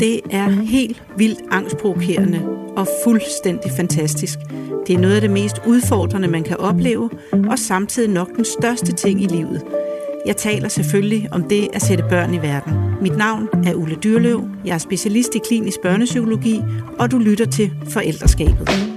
Det er helt vildt angstprovokerende og fuldstændig fantastisk. Det er noget af det mest udfordrende, man kan opleve, og samtidig nok den største ting i livet. Jeg taler selvfølgelig om det at sætte børn i verden. Mit navn er Ulle Dyrløv, jeg er specialist i klinisk børnepsykologi, og du lytter til Forældreskabet.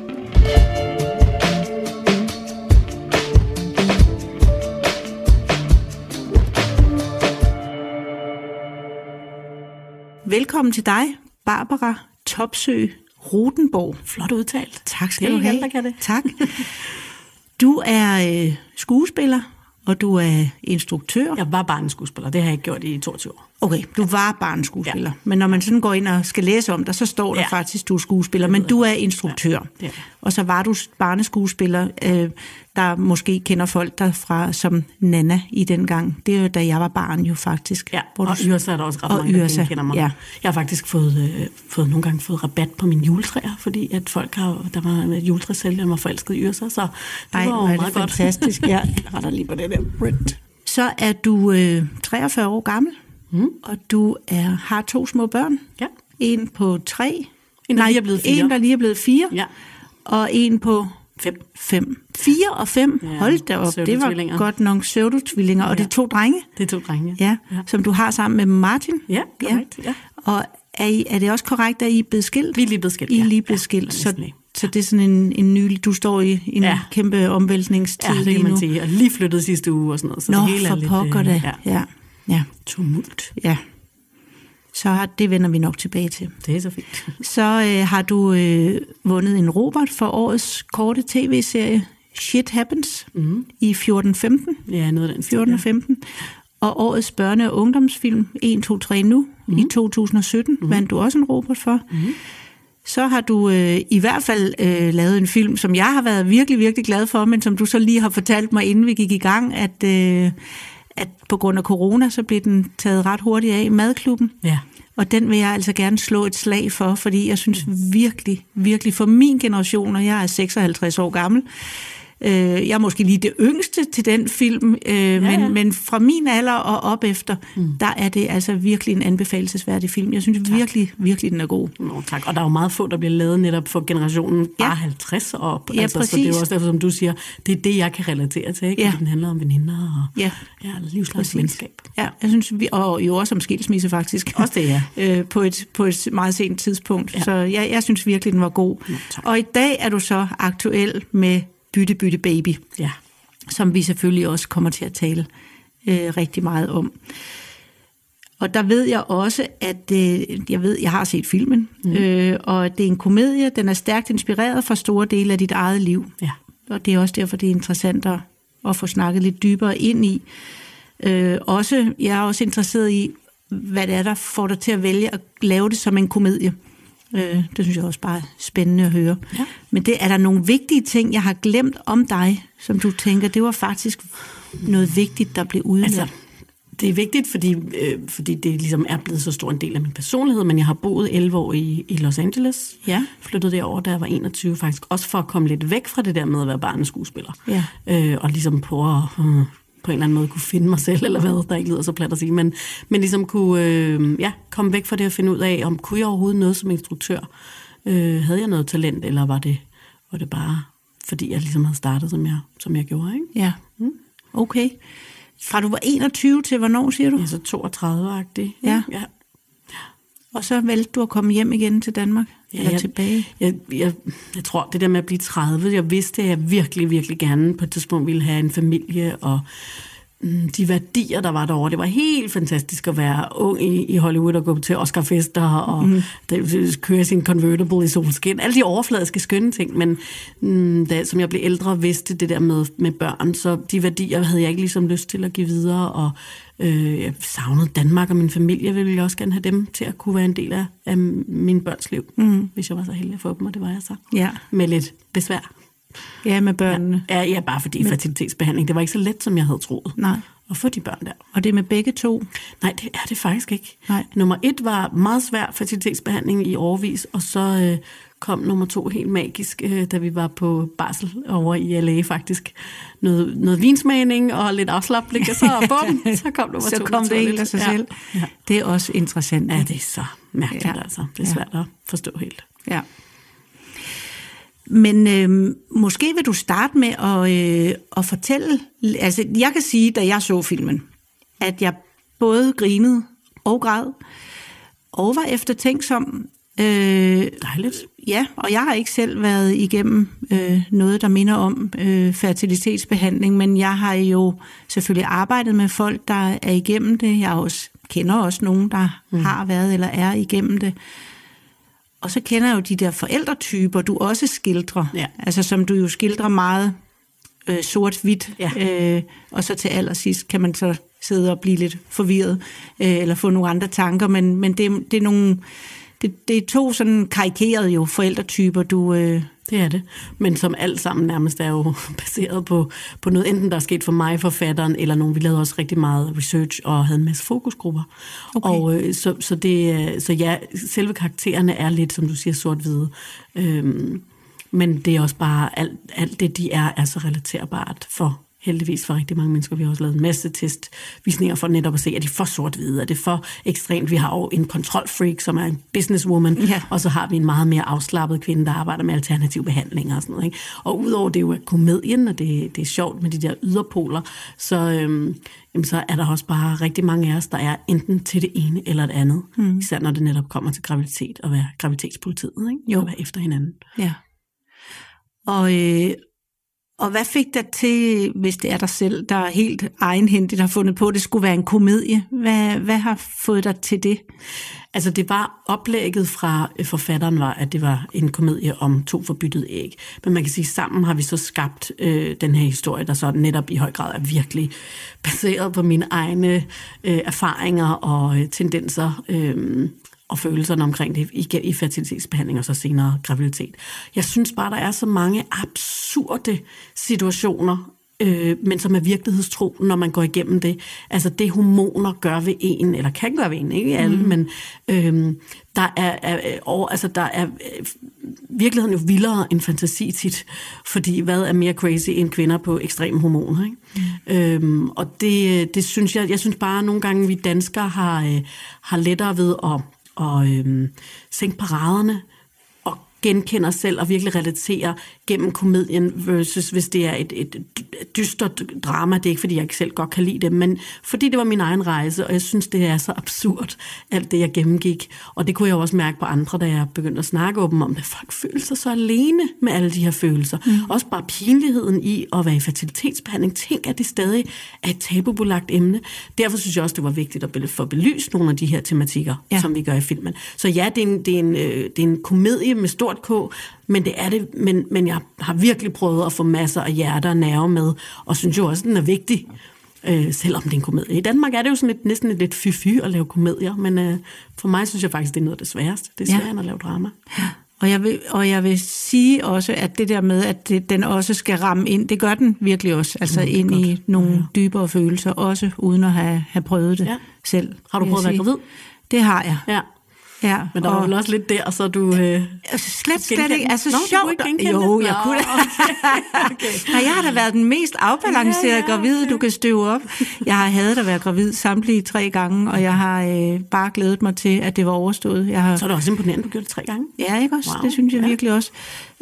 Velkommen til dig, Barbara Topsø Rutenborg. Flot udtalt. Tak skal du have. kan det. Tak. Du er øh, skuespiller, og du er instruktør. Jeg var barneskuespiller, det har jeg ikke gjort i 22 år. Okay, du var barneskuespiller, ja. men når man sådan går ind og skal læse om dig, så står der ja. Ja. faktisk, du er skuespiller, men du er instruktør. Ja, jeg. Og så var du barneskuespiller, øh, der måske kender folk der fra som Nana i den gang. Det er jo da jeg var barn jo faktisk. Ja, Hvor og du, Yrsa er der også ret og mange, der Yrsa, kender mig. ja. Jeg har faktisk fået, øh, fået nogle gange fået rabat på mine juletræer, fordi at folk har, der var et juletræsælger, der var forelsket i Yrsa, så det Ej, var jo er det meget godt. fantastisk. Ja, jeg retter lige på det der print. Så er du øh, 43 år gammel, mm. og du er, har to små børn. Ja. En på tre. En, der lige er blevet fire. En, der lige er blevet fire. Ja. Og en på Fem. fem. Fire og fem. Ja, Hold da op, det var godt nok pseudotvillinger. Og Ja. det er to drenge, Det er to drenge. ja, ja. som du har sammen med Martin. Ja, korrekt, ja. Og er, I, er det også korrekt, at I er blevet skilt? Vi er lige blevet skilt, I er ja. lige blevet Ja, skilt, ja, så, så det er sådan en, en nylig... Du står i en Ja. kæmpe omvæltningstid Ja, det kan man sige. Og lige flyttet sidste uge og sådan noget, så Nå, det hele er for lidt... pokker øh, det. Ja, Ja, ja, tumult. ja. Så har, det vender vi nok tilbage til. Det er så fint. Så øh, har du øh, vundet en Robert for årets korte tv-serie Shit Happens mm. i 14-15. Ja, noget af den stil, 14 og 15. Og årets børne- og ungdomsfilm 1, 2, 3 nu mm. i 2017 mm. vandt du også en Robert for. Mm. Så har du øh, i hvert fald øh, lavet en film, som jeg har været virkelig, virkelig glad for, men som du så lige har fortalt mig, inden vi gik i gang, at, øh, at på grund af corona, så blev den taget ret hurtigt af i Madklubben. Ja. Og den vil jeg altså gerne slå et slag for, fordi jeg synes virkelig, virkelig for min generation, og jeg er 56 år gammel, øh, jeg er måske lige det yngste til den film, øh, ja, men, ja. men fra min alder og op efter, mm. der er det altså virkelig en anbefalesværdig film. Jeg synes tak. virkelig, virkelig, den er god. Nå, tak. Og der er jo meget få, der bliver lavet netop for generationen bare Ja. 50 og op. Ja, altså, Så det er jo præcis. også derfor, som du siger, det er det, jeg kan relatere til. Ikke? Ja. Fordi Den handler om veninder og Ja. ja, livslangt venskab. Ja, jeg synes, vi, og jo også om skilsmisse faktisk. Også det, ja. øh, på, et, på et meget sent tidspunkt. Ja. Ja. Så jeg, jeg synes virkelig, den var god. Nå, tak. og i dag er du så aktuel med Bytte Bytte Baby. Ja. som vi selvfølgelig også kommer til at tale øh, rigtig meget om. Og der ved jeg også, at øh, jeg ved, jeg har set filmen, mm. øh, og det er en komedie. Den er stærkt inspireret fra store dele af dit eget liv. Ja. Og det er også derfor, det er interessant at, at få snakket lidt dybere ind i. Øh, også, jeg er også interesseret i, hvad det er, der får dig til at vælge at lave det som en komedie. Øh, det synes jeg også bare er spændende at høre. Ja. Men det er der nogle vigtige ting, jeg har glemt om dig, som du tænker, det var faktisk noget vigtigt, der blev udlært. Altså, det er vigtigt, fordi, øh, fordi det ligesom er blevet så stor en del af min personlighed, men jeg har boet 11 år i, i Los Angeles. Ja. Flyttede derover, da jeg var 21 faktisk, også for at komme lidt væk fra det der med at være barneskuespiller. Ja. Øh, og ligesom på at øh, på en eller anden måde kunne finde mig selv, eller hvad, der ikke lyder så plat at sige, men, men ligesom kunne øh, ja, komme væk fra det og finde ud af, om kunne jeg overhovedet noget som instruktør? Øh, havde jeg noget talent, eller var det, var det bare, fordi jeg ligesom havde startet, som jeg, som jeg gjorde, ikke? Ja, okay. Fra du var 21 til hvornår, siger du? Ja, så 32-agtig. Ja. ja. Og så valgte du at komme hjem igen til Danmark? Ja, eller jeg, tilbage? Jeg, jeg, jeg tror, det der med at blive 30, jeg vidste, at jeg virkelig, virkelig gerne på et tidspunkt ville have en familie, og de værdier, der var derovre, det var helt fantastisk at være ung i, i Hollywood og gå til Oscar-fester og mm. der, køre sin convertible i solskin. Alle de overfladiske skønne ting, men mm, da, som jeg blev ældre vidste det der med, med børn, så de værdier havde jeg ikke ligesom lyst til at give videre, og øh, jeg savnede Danmark og min familie, ville jeg også gerne have dem til at kunne være en del af, af min børns liv, mm. hvis jeg var så heldig at få dem, og det var jeg så. Ja. Med lidt besvær. Ja, med børnene. Ja, ja bare fordi fertilitetsbehandling, det var ikke så let, som jeg havde troet. Nej. at få de børn der. Og det er med begge to? Nej, det er det faktisk ikke. Nej. Nummer et var meget svær fertilitetsbehandling i årvis, og så øh, kom nummer to helt magisk, øh, da vi var på barsel over i LA faktisk. Noget, noget vinsmagning og lidt afslappning, og så bum, så kom nummer så to. kom det helt af sig ja. selv. Ja. Det er også interessant. ja, det er så mærkeligt Ja. altså. Det er Ja. svært at forstå helt. Ja. Men øh, måske vil du starte med at, øh, at fortælle... Altså, jeg kan sige, da jeg så filmen, at jeg både grinede og græd, og var eftertænksom. Øh, Dejligt. ja, og jeg har ikke selv været igennem øh, noget, der minder om øh, fertilitetsbehandling, men jeg har jo selvfølgelig arbejdet med folk, der er igennem det. Jeg også, kender også nogen, der mm. har været eller er igennem det. Og så kender jeg jo de der forældretyper, du også skildrer. Ja. Altså som du jo skildrer meget øh, sort-hvidt. Ja. Øh, og så til allersidst kan man så sidde og blive lidt forvirret, øh, eller få nogle andre tanker. Men, men det, det er nogle... Det, det er to sådan karikerede jo forældretyper, du... Øh, Det er det. Men som alt sammen nærmest er jo baseret på, på noget, enten der er sket for mig, forfatteren, eller nogen. Vi lavede også rigtig meget research og havde en masse fokusgrupper. Okay. Og øh, så, så, det, øh, så ja, selve karaktererne er lidt, som du siger, sort-hvide. Øhm, men det er også bare, alt, alt det de er, er så relaterbart for heldigvis for rigtig mange mennesker. Vi har også lavet en masse testvisninger for netop at se, er de for sort-hvide, er det for ekstremt. Vi har jo en kontrolfreak, som er en businesswoman, Ja. og så har vi en meget mere afslappet kvinde, der arbejder med alternativ behandling og sådan noget. Ikke? Og udover det jo er komedien, og det, det er sjovt med de der yderpoler, så, øhm, jamen, så er der også bare rigtig mange af os, der er enten til det ene eller det andet. Mm. Især når det netop kommer til graviditet og være graviditetspolitiet, ikke? Jo. Og være efter hinanden. Ja. Og, øh, og hvad fik dig til, hvis det er dig selv, der er helt egenhændigt har fundet på, at det skulle være en komedie? Hvad, hvad har fået dig til det? Altså det var oplægget fra øh, forfatteren var, at det var en komedie om to forbyttede æg. Men man kan sige, sammen har vi så skabt øh, den her historie, der så netop i høj grad er virkelig baseret på mine egne øh, erfaringer og øh, tendenser øh, og følelserne omkring det i, i fertilitetsbehandling og så senere graviditet. Jeg synes bare, der er så mange absurde situationer, øh, men som er virkelighedstro, når man går igennem det. Altså det hormoner gør ved en, eller kan gøre ved en, ikke alle, mm. men øh, der er, er, over, altså der er øh, virkeligheden jo vildere end fantasi tit, fordi hvad er mere crazy end kvinder på ekstreme hormoner, ikke? Mm. Øhm, og det, det synes jeg, jeg synes bare at nogle gange, vi danskere har, øh, har lettere ved at, og, øh, sænke paraderne, og genkende os selv og virkelig relatere gennem komedien, versus hvis det er et, et dystert drama. Det er ikke, fordi jeg ikke selv godt kan lide det, men fordi det var min egen rejse, og jeg synes, det er så absurd, alt det, jeg gennemgik. Og det kunne jeg også mærke på andre, da jeg begyndte at snakke åben om, at folk føler sig så alene med alle de her følelser. Mm. Også bare pinligheden i at være i fertilitetsbehandling. Tænk, at det stadig er et tabubelagt emne. Derfor synes jeg også, det var vigtigt at få belyst nogle af de her tematikker, ja. som vi gør i filmen. Så ja, det er en, det er en, øh, det er en komedie med stort K, men det er det, men, men jeg har virkelig prøvet at få masser af hjerter og nerve med, og synes jo også, at den er vigtig, øh, selvom det er en komedie. I Danmark er det jo sådan lidt, næsten lidt fy-fy at lave komedier, men øh, for mig synes jeg faktisk, det er noget af det sværeste. Det er Ja. sværere end at lave drama. Og jeg, vil, og jeg vil sige også, at det der med, at det, den også skal ramme ind, det gør den virkelig også. Altså Mm, ind i godt. nogle Ja, ja. dybere følelser, også uden at have, have prøvet det Ja. selv. Har du prøvet at være gravid? Det har jeg. Ja, Ja, men der var og- vel også lidt der, så du... Øh, Altså, slet, slet ikke. Altså? Nå, sjovt. ikke jo, jeg Nå, kunne. okay, okay. Nej, jeg har da været den mest afbalancerede Ja, ja, ja, ja, gravid, okay. du kan støve op. Jeg har hadet at være gravid samtlige tre gange, og jeg har øh, bare glædet mig til, at det var overstået. Jeg har, så er det også imponerende, du gjorde det tre gange. Ja, ikke også? Wow, det synes jeg ja. virkelig også.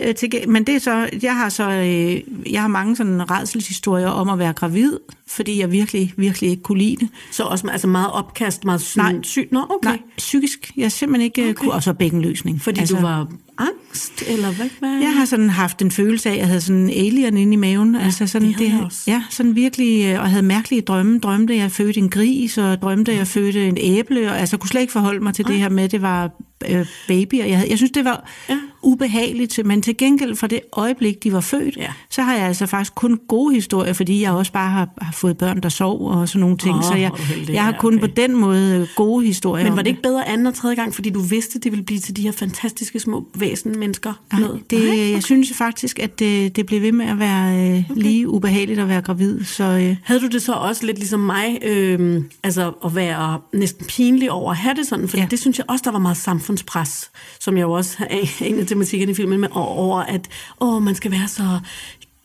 Øh, til, men det er så, jeg har så, øh, jeg har mange sådan redselshistorier om at være gravid, fordi jeg virkelig, virkelig ikke kunne lide det. Så også altså meget opkast, meget syg, Nej. syg. Nå, okay. Nej, psykisk. Jeg simpelthen ikke okay. kunne, og så bækkenløsning. Fordi altså, du var angst, eller hvad? hvad? Jeg har sådan haft en følelse af, at jeg havde sådan en alien inde i maven. Ja, altså sådan, det også. Ja, sådan virkelig, øh, og havde mærkelige drømme. Drømte, jeg fødte en gris, og drømte, jeg fødte en æble. Og, altså, kunne slet ikke forholde mig til det her med, at det var øh, baby. Og jeg, havde, jeg synes, det var Ja. ubehageligt, men til gengæld for det øjeblik, de var født, Ja. så har jeg altså faktisk kun gode historier, fordi jeg også bare har, har fået børn, der sov og sådan nogle ting. Åh, så jeg, heldig. jeg har kun okay. på den måde øh, gode historier Men var det ikke bedre anden og tredje gang, fordi du vidste, det ville blive til de her fantastiske små væsen mennesker? Nej, det, jeg synes faktisk, at det, det blev ved med at være øh, lige ubehageligt at være gravid. Så øh, Havde du det så også lidt ligesom mig, øh, altså at være næsten pinlig over at have det sådan? For ja. Det synes jeg også, der var meget samfundspres, som jeg jo også er en af tematikkerne i filmen med, over at åh, man skal være så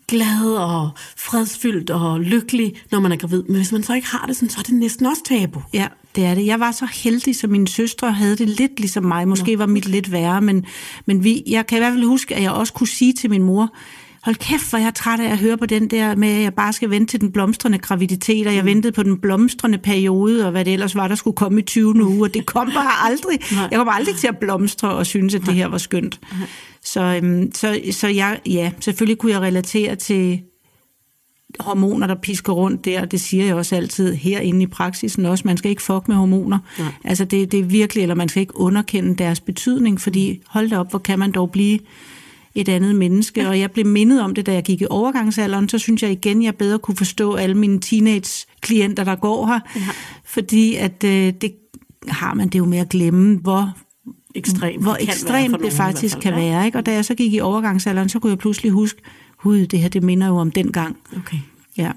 glad og fredsfyldt og lykkelig, når man er gravid. Men hvis man så ikke har det sådan, så er det næsten også tabu. ja, det er det. Jeg var så heldig, så mine søstre havde det lidt ligesom mig. Måske var mit lidt værre, men, men vi, jeg kan i hvert fald huske, at jeg også kunne sige til min mor, hold kæft, hvor jeg er træt af at høre på den der med, at jeg bare skal vente til den blomstrende graviditet, og jeg ventede på den blomstrende periode, og hvad det ellers var, der skulle komme i 20. uge, og det kom bare aldrig. Nej. Jeg kom aldrig til at blomstre og synes, at det her var skønt. Så, øhm, så, så jeg, ja, selvfølgelig kunne jeg relatere til hormoner, der pisker rundt der, det siger jeg også altid herinde i praksisen også, man skal ikke fuck med hormoner. Nej. Altså det, det er virkelig, eller man skal ikke underkende deres betydning, fordi hold da op, hvor kan man dog blive et andet menneske, og jeg blev mindet om det, da jeg gik i overgangsalderen, så synes jeg igen, jeg bedre kunne forstå alle mine teenage-klienter, der går her, Ja. fordi at øh, det har man det jo med at glemme, hvor Ekstremt. hvor ekstremt det nogen faktisk hvert kan fald, ja. være. Ikke? Og da jeg så gik i overgangsalderen, så kunne jeg pludselig huske, hud, det her, det minder jo om den gang. Okay. Ja.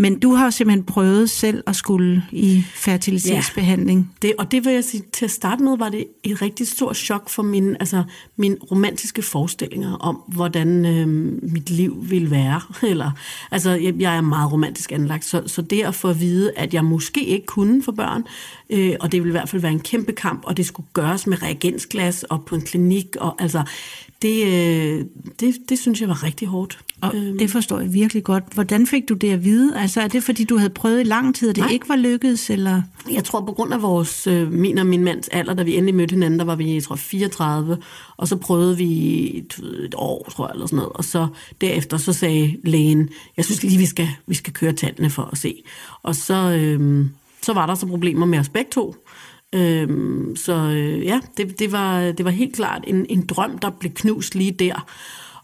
Men du har jo simpelthen prøvet selv at skulle i fertilitetsbehandling. Det, og det vil jeg sige, til at starte med var det et rigtig stort chok for mine, altså, mine romantiske forestillinger om, hvordan øh, mit liv ville være. Eller, altså, jeg, jeg er meget romantisk anlagt, så, så det at få at vide, at jeg måske ikke kunne få børn, øh, og det ville i hvert fald være en kæmpe kamp, og det skulle gøres med reagensglas og på en klinik, og altså, det, øh, det, det synes jeg var rigtig hårdt. Og det forstår jeg virkelig godt. Hvordan fik du det at vide? Altså, er det fordi, du havde prøvet i lang tid, og det Nej. ikke var lykkedes? Eller? Jeg tror, på grund af vores, øh, min og min mands alder, da vi endelig mødte hinanden, der var vi, jeg tror, 34, og så prøvede vi et, et år, tror jeg, eller sådan noget. Og så derefter, så sagde lægen, jeg synes lige, vi skal, vi skal køre tallene for at se. Og så, øh, så var der så problemer med os begge to. Øhm, så øh, ja, det, det, var, det var helt klart en, en drøm, der blev knust lige der.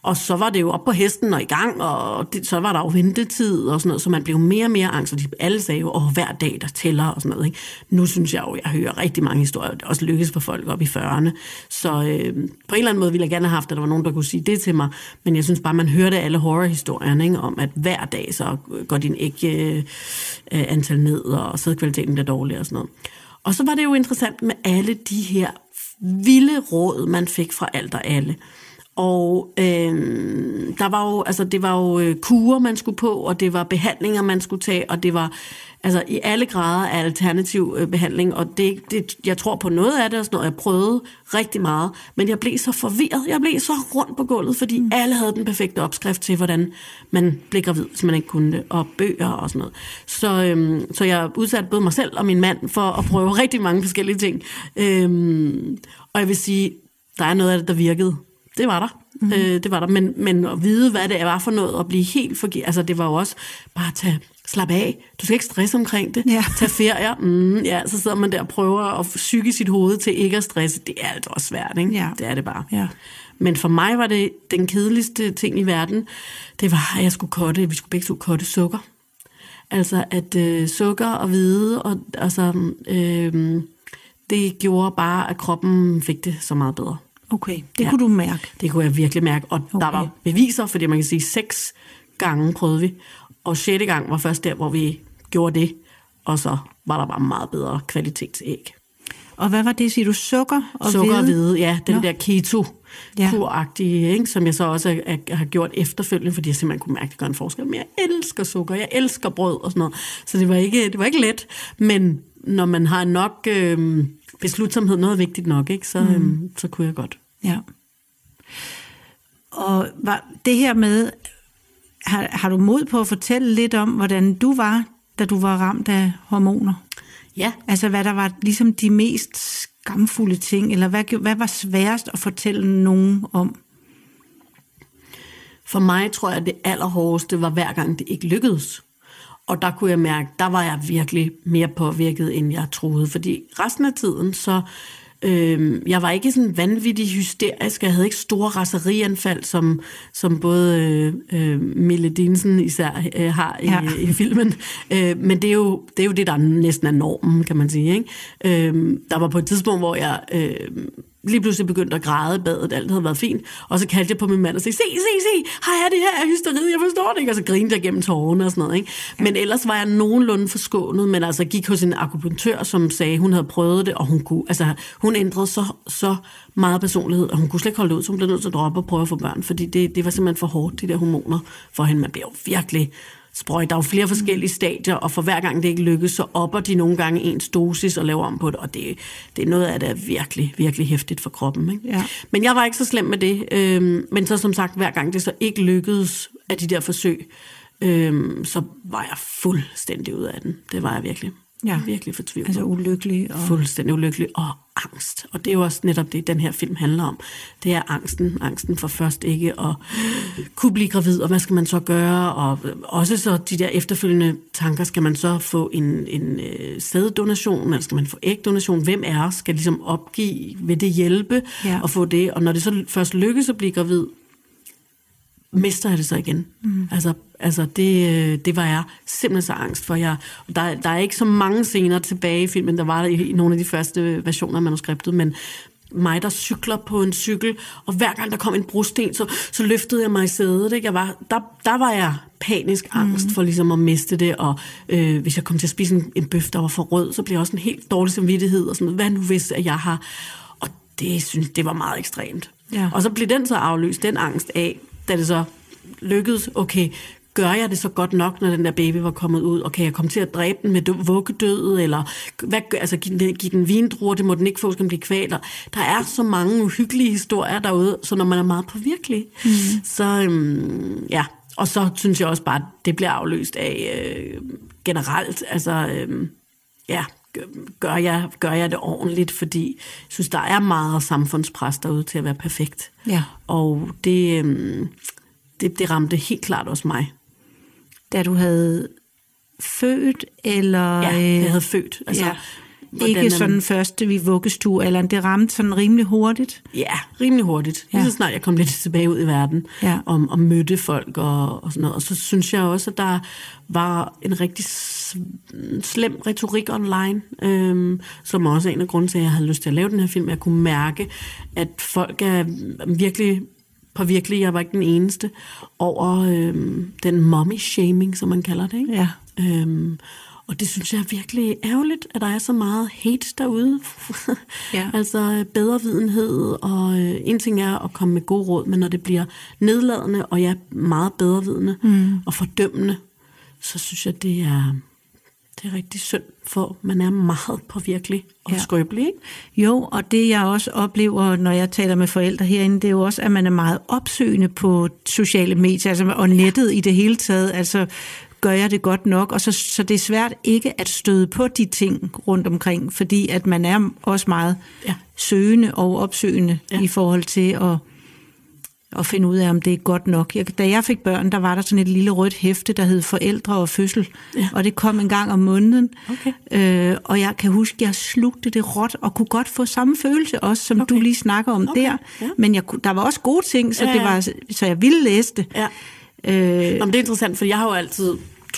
Og så var det jo op på hesten og i gang, og det, så var der jo ventetid og sådan noget, så man blev mere og mere angst, og de alle sagde jo, åh, hver dag der tæller og sådan noget. Ikke? Nu synes jeg jo, jeg hører rigtig mange historier, det også lykkes for folk op i 40'erne. Så øh, på en eller anden måde ville jeg gerne have haft, at der var nogen, der kunne sige det til mig, men jeg synes bare, man hørte alle horrorhistorierne ikke? om, at hver dag så går din ikke øh, antal ned, og sædkvaliteten bliver dårlig og sådan noget. Og så var det jo interessant med alle de her vilde råd, man fik fra alt og alle. Og øh, der var jo, altså det var jo øh, kurer, man skulle på, og det var behandlinger, man skulle tage, og det var altså i alle grader af alternativ øh, behandling, og det, det, jeg tror på noget af det, og sådan noget, jeg prøvede rigtig meget, men jeg blev så forvirret, jeg blev så rundt på gulvet, fordi mm. alle havde den perfekte opskrift til, hvordan man blev gravid, hvis man ikke kunne det, og bøger og sådan noget. Så, øhm, så jeg udsatte både mig selv og min mand for at prøve rigtig mange forskellige ting. Øhm, og jeg vil sige, der er noget af det, der virkede. Det var der. Mm. Øh, det var der. Men, men at vide, hvad det var for noget, og blive helt forgivet. Altså, det var jo også bare at tage, slap af. Du skal ikke stresse omkring det. Ja. Tag ferier. Mm, ja, så sidder man der og prøver at psyke sit hoved til ikke at stresse. Det er altså også svært, ikke? Ja. Det er det bare. Ja. Men for mig var det den kedeligste ting i verden, det var, at jeg skulle kotte, vi skulle begge to kotte sukker. Altså at øh, sukker og hvide, og, altså, øh, det gjorde bare, at kroppen fik det så meget bedre. Okay, det Ja. kunne du mærke. Det kunne jeg virkelig mærke, og okay. der var beviser, fordi man kan sige, seks gange prøvede vi, og sjette gang var først der, hvor vi gjorde det, og så var der bare meget bedre kvalitetsæg. Og hvad var det, siger du? Sukker og Sukker og hvede? hvide, ja, den Nå. der keto Ja. kuragtige, ikke, som jeg så også er, er, har gjort efterfølgende, fordi jeg simpelthen kunne mærke, at det gør en forskel. Men jeg elsker sukker, jeg elsker brød og sådan noget. Så det var ikke, det var ikke let, men når man har nok øh, beslutsomhed, noget er vigtigt nok, ikke, så, øh, så kunne jeg godt. Ja. Og var det her med, har, har du mod på at fortælle lidt om, hvordan du var, da du var ramt af hormoner? Ja, Altså hvad der var ligesom de mest skamfulde ting, eller hvad, hvad var sværest at fortælle nogen om? For mig tror jeg, at det allerhårdeste var hver gang, det ikke lykkedes. Og der kunne jeg mærke, der var jeg virkelig mere påvirket, end jeg troede. Fordi resten af tiden, så Øh, jeg var ikke sådan vanvittig hysterisk. Jeg havde ikke store raserianfald, som, som både øh, øh, Mille Dinsen især øh, har i, ja. i filmen. Øh, men det er, jo, det er jo det, der næsten er normen, kan man sige. Ikke? Øh, der var på et tidspunkt, hvor jeg... Øh, lige pludselig begyndte at græde i badet, alt havde været fint, og så kaldte jeg på min mand og sagde, se, se, se, har jeg det her? Hysteri, jeg forstår det ikke, og så grinede jeg gennem tårerne og sådan noget, ikke? Men ellers var jeg nogenlunde forskånet, men altså gik hos en akupunktør, som sagde, hun havde prøvet det, og hun kunne, altså hun ændrede så, så meget personlighed, og hun kunne slet ikke holde det ud, så hun blev nødt til at droppe og prøve at få børn, fordi det, det var simpelthen for hårdt, de der hormoner for hende. Man bliver jo virkelig sprøjt. Der er jo flere forskellige stadier, og for hver gang det ikke lykkes, så opper de nogle gange ens dosis og laver om på det, og det, det er noget af det er virkelig, virkelig hæftigt for kroppen. Ikke? Ja. Men jeg var ikke så slem med det, øhm, men så som sagt, hver gang det så ikke lykkedes af de der forsøg, øhm, så var jeg fuldstændig ud af den. Det var jeg virkelig. Ja. Virkelig fortvivlet. Altså ulykkelig. Og... Fuldstændig ulykkelig og angst. Og det er jo også netop det, den her film handler om. Det er angsten. Angsten for først ikke at kunne blive gravid, og hvad skal man så gøre? Og også så de der efterfølgende tanker, skal man så få en, en øh, sæddonation, eller skal man få ægdonation? Hvem er? Skal ligesom opgive? Vil det hjælpe ja. at få det? Og når det så først lykkes at blive gravid, mister jeg det så igen. Mm. Altså, altså det, øh, det var jeg simpelthen så angst for. Jeg, der, der er ikke så mange scener tilbage i filmen, der var i, i nogle af de første versioner af manuskriptet, men mig, der cykler på en cykel, og hver gang der kom en brosten, så, så løftede jeg mig i sædet. Ikke? Jeg var, der, der var jeg panisk angst mm. for ligesom at miste det, og øh, hvis jeg kom til at spise en, en bøf, der var for rød, så blev jeg også en helt dårlig samvittighed, og sådan. Hvad nu hvis, at jeg har... Og det synes det var meget ekstremt. Ja. Og så blev den så afløst, den angst af, da det så lykkedes, okay, gør jeg det så godt nok, når den der baby var kommet ud, og kan jeg komme til at dræbe den med vuggedød, eller hvad, altså, give, den, give den vindruer, det må den ikke få, skal den blive kvaler. Der er så mange uhyggelige historier derude, så når man er meget påvirkelig, mm. så øhm, ja, og så synes jeg også bare, at det bliver afløst af øh, generelt, altså øh, ja, gør jeg, gør jeg det ordentligt, fordi jeg synes, der er meget samfundspres derude til at være perfekt. Ja. Og det, øh, det, det ramte helt klart også mig. Da du havde født, eller... Ja, jeg havde født. Altså, ja. Ikke man... sådan første vi vuggestue, eller det ramte sådan rimelig hurtigt? Ja, rimelig hurtigt. Lige ja. så snart jeg kom lidt tilbage ud i verden, ja. og, og mødte folk og, og sådan noget. Og så synes jeg også, at der var en rigtig slem retorik online, øhm, som også er en af grunden til, at jeg havde lyst til at lave den her film. Jeg kunne mærke, at folk er virkelig virkelig, jeg var ikke den eneste, over øhm, den mommy-shaming, som man kalder det. Ikke? Ja. Øhm, og det synes jeg er virkelig ærgerligt, at der er så meget hate derude. ja. altså bedre videnhed, og øh, en ting er at komme med god råd, men når det bliver nedladende, og ja, meget bedre vidende mm. og fordømmende, så synes jeg, det er, det er rigtig synd, for man er meget påvirkelig og ja. skrøbelig. Ikke? Jo, og det jeg også oplever, når jeg taler med forældre herinde, det er jo også, at man er meget opsøgende på sociale medier, altså, og nettet i det hele taget. Altså, gør jeg det godt nok? Og så, så det er svært ikke at støde på de ting rundt omkring, fordi at man er også meget ja. søgende og opsøgende ja. i forhold til at at finde ud af, om det er godt nok. Jeg, da jeg fik børn, der var der sådan et lille rødt hæfte, der hed Forældre og Fødsel, ja. og det kom en gang om måneden. Okay. Øh, og jeg kan huske, jeg slugte det råt, og kunne godt få samme følelse også, som okay. du lige snakker om okay. der. Ja. Men jeg, der var også gode ting, så, ja, ja. Det var, så jeg ville læse det. Ja. Øh, Nå, det er interessant, for jeg har jo altid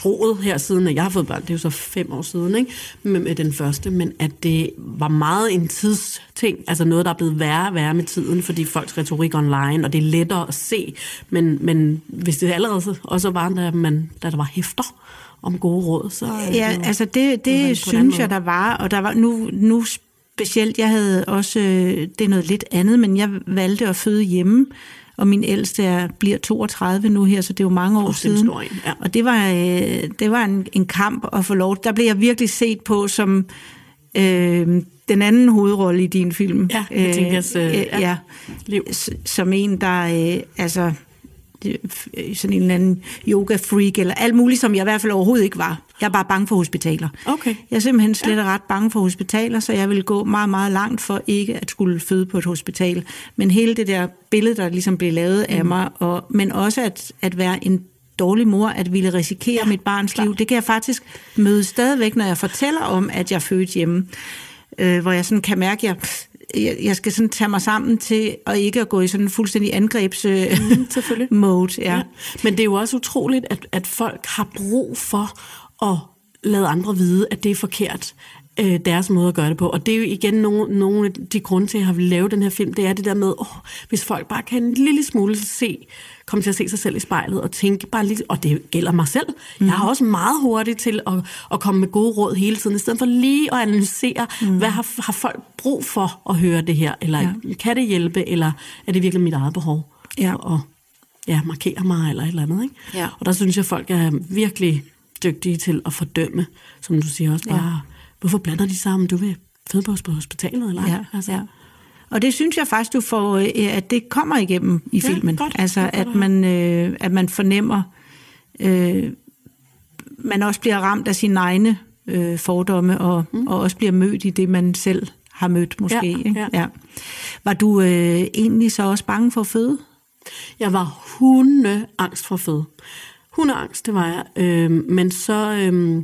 troet her siden, at jeg har fået børn, det er jo så fem år siden, ikke? Med, med den første, men at det var meget en tidsting, altså noget, der er blevet værre og værre med tiden, fordi folks retorik online, og det er lettere at se, men, men hvis det allerede også var, da, man, da der var hæfter, om gode råd, så... Ja, det, altså det, det synes jeg, der var, og der var nu, nu specielt, jeg havde også, øh, det er noget lidt andet, men jeg valgte at føde hjemme, og min ældste er, bliver 32 nu her, så det er jo mange år siden. ja. Og det var, øh, det var en, en kamp at få lov. Der blev jeg virkelig set på som øh, den anden hovedrolle i din film. Ja, jeg tænker, øh, øh, ja. Liv. Som en, der øh, altså sådan en eller anden yoga-freak, eller alt muligt, som jeg i hvert fald overhovedet ikke var. Jeg er bare bange for hospitaler. Okay. Jeg er simpelthen slet ja. ret bange for hospitaler, så jeg vil gå meget, meget langt for ikke at skulle føde på et hospital. Men hele det der billede, der ligesom blev lavet af mm. mig, og, men også at, at være en dårlig mor, at ville risikere ja, mit barns klar. liv, det kan jeg faktisk møde stadigvæk, når jeg fortæller om, at jeg fødte hjemme. Øh, hvor jeg sådan kan mærke, at jeg jeg, jeg skal sådan tage mig sammen til, at ikke at gå i sådan en fuldstændig angrebs øh, Mm, mode. Ja. Ja. Men det er jo også utroligt, at, at folk har brug for at lade andre vide, at det er forkert øh, deres måde at gøre det på. Og det er jo igen nogle, nogle af de grunde til, at jeg har vil lave den her film, det er det der med, åh, hvis folk bare kan en lille smule se, komme til at se sig selv i spejlet og tænke bare lidt, og det gælder mig selv. Mm. Jeg er også meget hurtig til at, at komme med gode råd hele tiden, i stedet for lige at analysere, mm. hvad har, har folk brug for at høre det her, eller ja. kan det hjælpe, eller er det virkelig mit eget behov? Ja. Og, ja, markere mig eller et eller andet. Ikke? Ja. Og der synes jeg, at folk er virkelig dygtige til at fordømme, som du siger også bare, hvorfor blander de sammen, du vil føde på hospitalet eller ej? Ja, altså. ja. Og det synes jeg faktisk, du får, øh, at det kommer igennem i Ja, filmen. godt. Altså, at man, øh, at man fornemmer, øh, man også bliver ramt af sine egne øh, fordomme, og, mm. og også bliver mødt i det, man selv har mødt måske. Ja, ikke? ja. Ja. Var du øh, egentlig så også bange for at føde? Jeg var hunde angst for at føde. Hundeangst, det var jeg. Øh, men så, øh,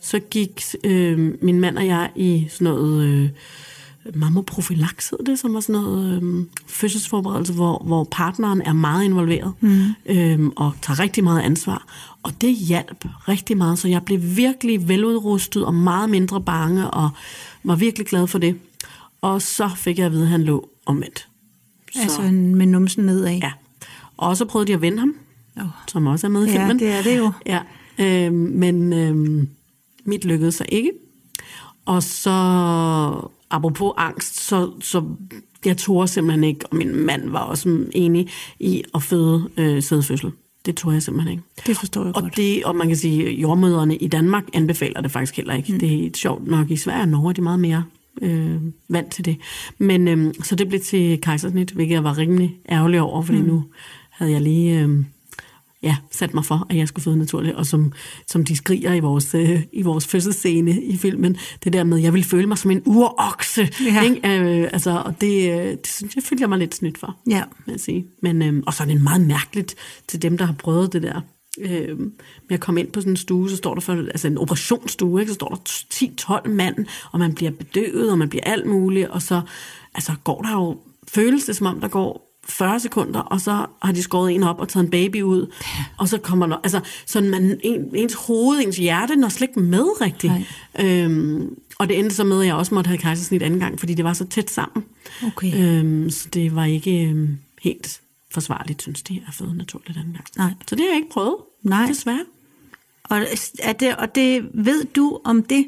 så gik øh, min mand og jeg i sådan noget øh, mammoprofylax, hed det, som var sådan noget øh, fødselsforberedelse, hvor, hvor partneren er meget involveret mm. øh, og tager rigtig meget ansvar. Og det hjalp rigtig meget, så jeg blev virkelig veludrustet og meget mindre bange, og var virkelig glad for det. Og så fik jeg at vide, at han lå omvendt. Så. Altså med numsen nedad? Ja. Og så prøvede de at vende ham, Oh. som også er med i Ja, filmen. det er det jo. Ja, øh, men øh, mit lykkedes så ikke. Og så, apropos angst, så, så jeg tog simpelthen ikke, og min mand var også enig i at føde øh, sædfødsel. Det tror jeg simpelthen ikke. Det forstår jeg Og, godt. det, og man kan sige, at jordmøderne i Danmark anbefaler det faktisk heller ikke. Mm. Det er sjovt nok i Sverige og Norge, er de meget mere øh, vant til det. Men øh, så det blev til kejsersnit, hvilket jeg var rimelig ærgerlig over, fordi mm. nu havde jeg lige øh, ja, sat mig for, at jeg skulle føde naturligt. Og som, som de skriger i vores, øh, i vores fødselsscene i filmen, det der med, at jeg ville føle mig som en urokse. Ja. Ikke? Øh, altså, og det, øh, det synes jeg, følte jeg mig lidt snydt for Ja. vil jeg sige. Men, øhm, og så er det meget mærkeligt til dem, der har prøvet det der. Øhm, med at komme ind på sådan en stue, så står der for, altså en operationsstue, ikke? så står der 10-12 mand, og man bliver bedøvet, og man bliver alt muligt, og så altså, går der jo, føles det som om, der går 40 sekunder, og så har de skåret en op og taget en baby ud, og så kommer der, altså, sådan man, en, ens hoved, ens hjerte når slet ikke med rigtigt. Øhm, og det endte så med, at jeg også måtte have kejsersnit anden gang, fordi det var så tæt sammen. Okay. Øhm, så det var ikke øhm, helt forsvarligt, synes de, at føde naturligt anden gang. Nej. Så det har jeg ikke prøvet, Nej. desværre. Og, er det, og det ved du, om det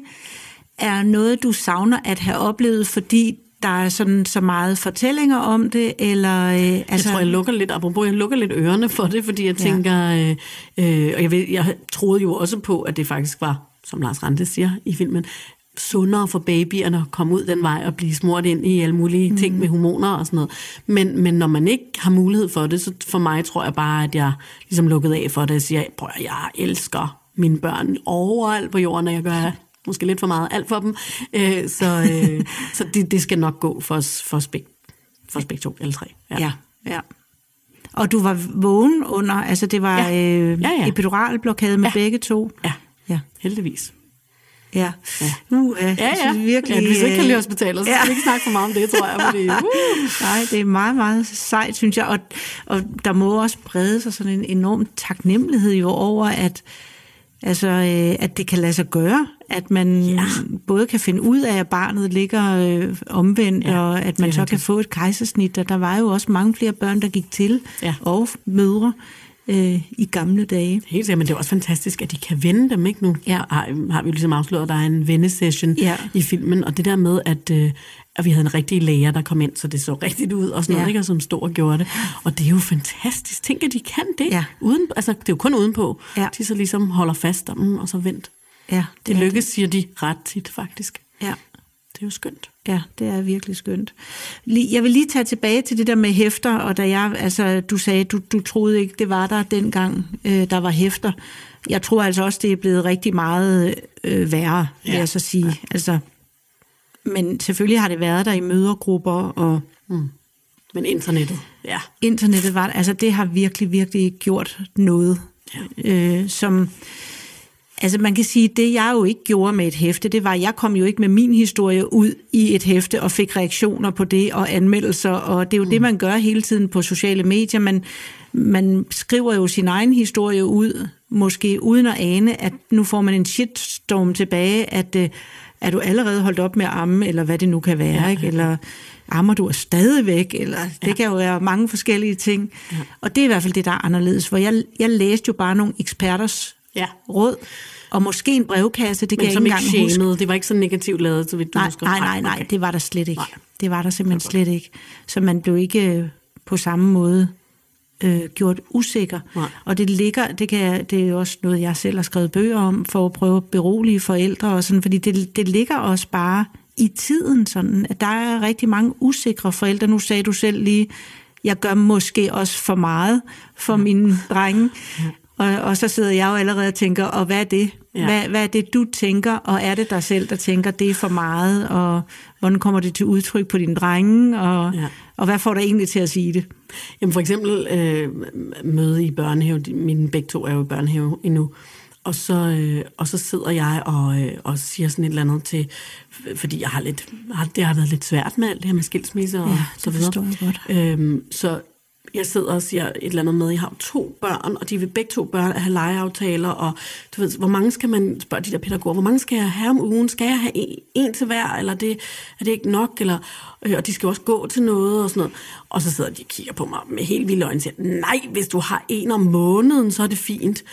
er noget, du savner at have oplevet, fordi der er sådan så meget fortællinger om det, eller... Øh, Altså, altså, jeg tror, jeg lukker lidt, apropos, jeg lukker lidt ørerne for det, fordi jeg Ja. tænker, øh, øh, og jeg, ved, jeg troede jo også på, at det faktisk var, som Lars Rante siger i filmen, sundere for babyerne at komme ud den vej og blive smurt ind i alle mulige mm. ting med hormoner og sådan noget. Men, men når man ikke har mulighed for det, så for mig tror jeg bare, at jeg ligesom lukkede af for det og siger, prøv jeg elsker mine børn overalt på jorden, og jeg gør måske lidt for meget alt for dem. Øh, så øh, så det, det skal nok gå for os, for begge, for os begge to, alle tre. ja, ja. Og du var vågen under, altså det var Ja. øh, Ja, ja. epiduralblokade med Ja. begge to. Ja, Ja, heldigvis. ja. Ja. Nu, øh, Ja, ja. synes virkelig, ja hvis du ikke kan lide øh, hospitalet, så ja. skal vi ikke snakke for meget om det, tror jeg. Fordi, uh. Nej, det er meget, meget sejt, synes jeg. Og, og der må også brede sig sådan en enorm taknemmelighed jo over, at, altså, øh, at det kan lade sig gøre. At man ja. både kan finde ud af, at barnet ligger øh, omvendt, Ja, og at man så kan få et kejsersnit. Og der var jo også mange flere børn, der gik til, Ja. og mødre øh, i gamle dage. Helt sikkert, men det er også fantastisk, at de kan vende dem, ikke nu? Ja. Har, har vi jo ligesom afsløret, at der er en vendesession Ja. i filmen, og det der med, at, øh, at vi havde en rigtig læger, der kom ind, så det så rigtigt ud, og sådan noget, Ja. ikke? Og som stod og gjorde det. Og det er jo fantastisk. Tænk, at de kan det. Ja. Uden, altså, det er jo kun udenpå. Ja. De så ligesom holder fast om og så vent. Ja, Det er lykkes, siger de ret tit, faktisk. Ja. Det er jo skønt. Ja, det er virkelig skønt. Jeg vil lige tage tilbage til det der med hæfter, og da jeg, altså, du sagde, du, du troede ikke, det var der dengang, øh, der var hæfter. Jeg tror altså også, det er blevet rigtig meget øh, værre, vil Ja. jeg så sige. Ja. Altså, men selvfølgelig har det været der i mødergrupper, og Men internettet, ja. internettet var, altså det har virkelig, virkelig gjort noget, ja. øh, som Altså man kan sige, det jeg jo ikke gjorde med et hæfte, det var, at jeg kom jo ikke med min historie ud i et hæfte og fik reaktioner på det og anmeldelser, og det er jo mm. det, man gør hele tiden på sociale medier. Man, man skriver jo sin egen historie ud, måske uden at ane, at nu får man en shitstorm tilbage, at øh, er du allerede holdt op med at amme, eller hvad det nu kan være, ja, ikke? eller ammer du stadigvæk, eller det ja. kan jo være mange forskellige ting. Ja. Og det er i hvert fald det, der er anderledes, for jeg, jeg læste jo bare nogle eksperters ja. råd, og måske en brevkasse, det kan jeg ikke engang ikke huske. Det var ikke så negativt lavet, så vidt du nej, nej, nej, nej, okay. det var der slet ikke. Nej. Det var der simpelthen slet ikke. Så man blev ikke øh, på samme måde øh, gjort usikker. Nej. Og det ligger, det, kan, det er jo også noget, jeg selv har skrevet bøger om, for at prøve at berolige forældre, og sådan, fordi det, det ligger også bare i tiden sådan, at der er rigtig mange usikre forældre. Nu sagde du selv lige, jeg gør måske også for meget for mine drenge. Og, og så sidder jeg jo allerede og tænker, og hvad er det? Ja. Hvad, hvad er det, du tænker? Og er det dig selv, der tænker, det er for meget? Og hvordan kommer det til udtryk på dine drenge? Og, ja. og hvad får dig egentlig til at sige det? Jamen for eksempel øh, møde i børnehave. Mine begge to er jo i børnehave endnu. Og så, øh, og så sidder jeg og, øh, og siger sådan et eller andet til, fordi jeg har lidt, har, det har været lidt svært med alt det her med skilsmisse og ja, så videre. det jeg godt. Øhm, så jeg sidder og siger et eller andet med, jeg har to børn, og de vil begge to børn have legeaftaler, og du ved, hvor mange skal man, spørge de der pædagoger, hvor mange skal jeg have om ugen? Skal jeg have en, en til hver, eller det, er det ikke nok? Eller, øh, og de skal også gå til noget, og sådan noget. Og så sidder de og kigger på mig med helt vildt øjne og siger, nej, hvis du har en om måneden, så er det fint.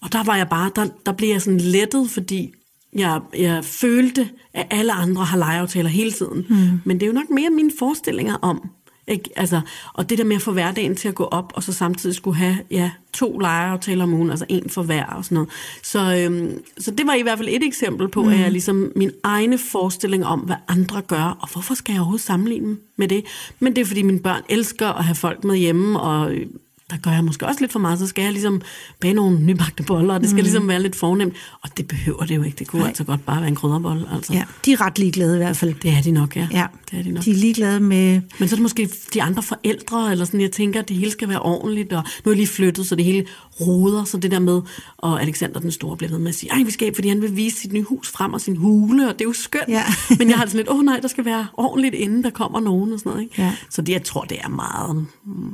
Og der var jeg bare, der, der blev jeg sådan lettet, fordi jeg, jeg følte, at alle andre har legeaftaler hele tiden. Mm. Men det er jo nok mere mine forestillinger om, ikke? Altså, og det der med at få hverdagen til at gå op, og så samtidig skulle have ja, to legeaftaler om ugen, altså en for hver og sådan noget. Så, øhm, så det var i hvert fald et eksempel på, mm. at jeg ligesom min egne forestilling om, hvad andre gør, og hvorfor skal jeg overhovedet sammenligne med det? Men det er fordi mine børn elsker at have folk med hjemme, og der gør jeg måske også lidt for meget, så skal jeg ligesom bage nogle nybagte boller, og det skal mm. ligesom være lidt fornemt. Og det behøver det jo ikke. Det kunne Nej. altså godt bare være en krydderbolle. Altså. Ja, de er ret ligeglade i hvert fald. Det er de nok, ja. ja. Det er de nok. De er ligeglade med... Men så er det måske de andre forældre, eller sådan, jeg tænker, at det hele skal være ordentligt, og nu er jeg lige flyttet, så det hele roder, så det der med, og Alexander den Store bliver ved med at sige, ej, vi skal fordi han vil vise sit nye hus frem og sin hule, og det er jo skønt. Ja. Men jeg har sådan lidt, åh oh, nej, der skal være ordentligt, inden der kommer nogen og sådan noget. Ikke? Ja. Så det, jeg tror, det er meget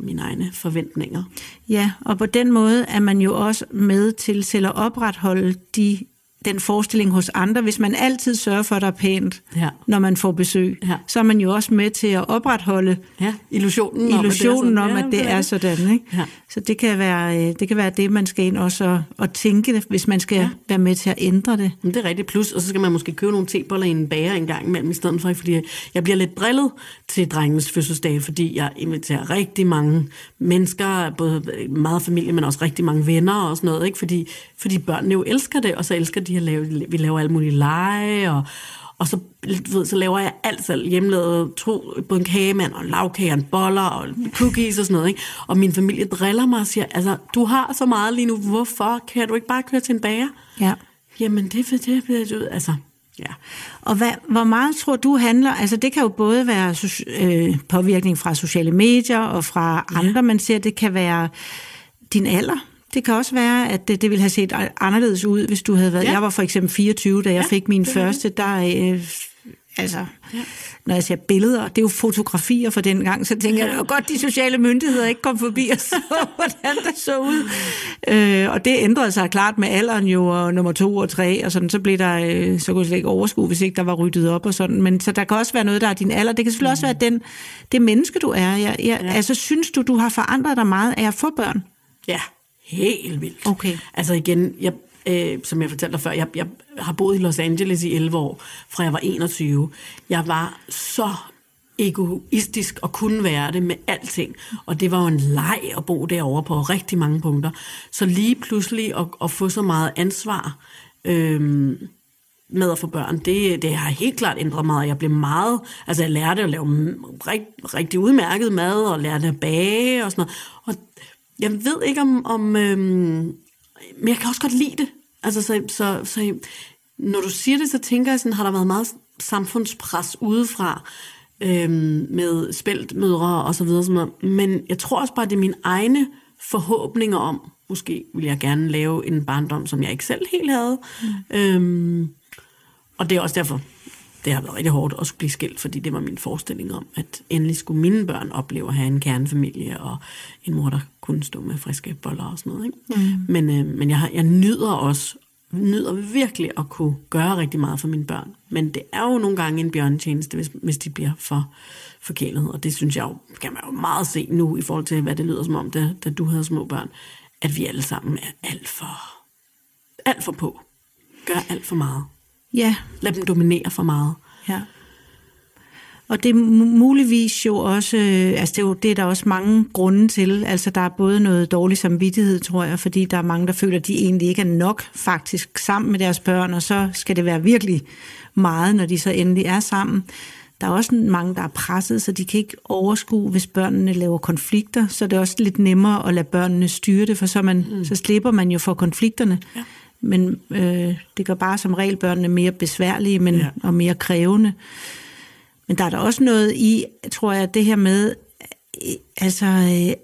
mine egne forventninger. Ja, og på den måde er man jo også med til selv at opretholde de den forestilling hos andre. Hvis man altid sørger for, at der er pænt, ja. når man får besøg, ja. så er man jo også med til at opretholde ja. illusionen, illusionen om, at det er sådan. Det er sådan ikke? Ja. Så det kan, være, øh, det kan være det, man skal ind også og, og tænke hvis man skal ja. være med til at ændre det. Men det er rigtigt. Plus, og så skal man måske købe nogle teboller i en bager en gang imellem, i stedet for, fordi jeg bliver lidt drillet til drengens fødselsdag, fordi jeg inviterer rigtig mange mennesker, både meget familie, men også rigtig mange venner og sådan noget, ikke? Fordi, fordi børnene jo elsker det, og så elsker de at lave, vi laver alle mulige lege, og, og så, ved, så laver jeg alt selv hjemmelavet, to, både en kagemand og en lavkage og boller og cookies og sådan noget. Ikke? Og min familie driller mig og siger, altså, du har så meget lige nu, hvorfor kan du ikke bare køre til en bager? Ja. Jamen, det er det, det, det, altså, Ja. Og hvad, hvor meget tror du handler, altså det kan jo både være øh, påvirkning fra sociale medier og fra andre, ja. man ser, det kan være din alder. Det kan også være, at det, det ville have set anderledes ud, hvis du havde været... Ja. Jeg var for eksempel 24, da jeg ja, fik min første, der... Øh, altså, ja. når jeg ser billeder, det er jo fotografier fra den gang, så tænker jeg, godt de sociale myndigheder ikke kom forbi og så, hvordan det så ud. Øh, og det ændrede sig klart med alderen jo, og nummer to og tre, og sådan, så blev der, øh, så kunne jeg slet ikke overskue, hvis ikke der var ryddet op og sådan. Men så der kan også være noget, der er din alder. Det kan selvfølgelig mm. også være den, det menneske, du er. Jeg, jeg, ja. Altså, synes du, du har forandret dig meget af at få børn? Ja, helt vildt. Okay. Altså igen, jeg, øh, som jeg fortalte dig før, jeg, jeg har boet i Los Angeles i 11 år, fra jeg var 21. Jeg var så egoistisk og kunne være det med alting. Og det var jo en leg at bo derovre på rigtig mange punkter. Så lige pludselig at, at få så meget ansvar øhm, med at få børn, det, det har helt klart ændret mig. Jeg blev meget, altså jeg lærte at lave rigt, rigtig udmærket mad, og lærte at bage og sådan noget. Og jeg ved ikke om, om øhm, men jeg kan også godt lide det. Altså, så, så, så når du siger det, så tænker jeg sådan, har der været meget samfundspres udefra øhm, med spæltmødre og så videre. Sådan noget. Men jeg tror også bare, det er mine egne forhåbninger om, måske ville jeg gerne lave en barndom, som jeg ikke selv helt havde. Mm. Øhm, og det er også derfor, det har været rigtig hårdt at skulle blive skilt, fordi det var min forestilling om, at endelig skulle mine børn opleve at have en kernefamilie, og en mor, der kunne stå med friske boller og sådan noget. Ikke? Mm. Men, øh, men jeg, har, jeg nyder også nyder virkelig at kunne gøre rigtig meget for mine børn. Men det er jo nogle gange en bjørnetjeneste, hvis, hvis de bliver for forkælet. Og det synes jeg jo, kan man jo meget se nu, i forhold til, hvad det lyder som om, da, da du havde små børn, at vi alle sammen er alt for, alt for på. Gør alt for meget. Ja. Lad dem dominere for meget. Ja. Og det er muligvis jo også, øh, altså det er, jo, det er der også mange grunde til. Altså der er både noget dårlig samvittighed, tror jeg, fordi der er mange, der føler, at de egentlig ikke er nok faktisk sammen med deres børn, og så skal det være virkelig meget, når de så endelig er sammen. Der er også mange, der er presset, så de kan ikke overskue, hvis børnene laver konflikter. Så det er også lidt nemmere at lade børnene styre det, for så, man, mm. så slipper man jo for konflikterne. Ja. Men øh, det gør bare som regel børnene mere besværlige men, ja. og mere krævende. Men der er der også noget i, tror jeg, det her med, altså, øh,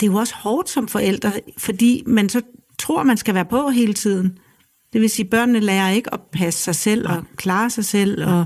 det er jo også hårdt som forældre, fordi man så tror, man skal være på hele tiden. Det vil sige, børnene lærer ikke at passe sig selv og klare sig selv, og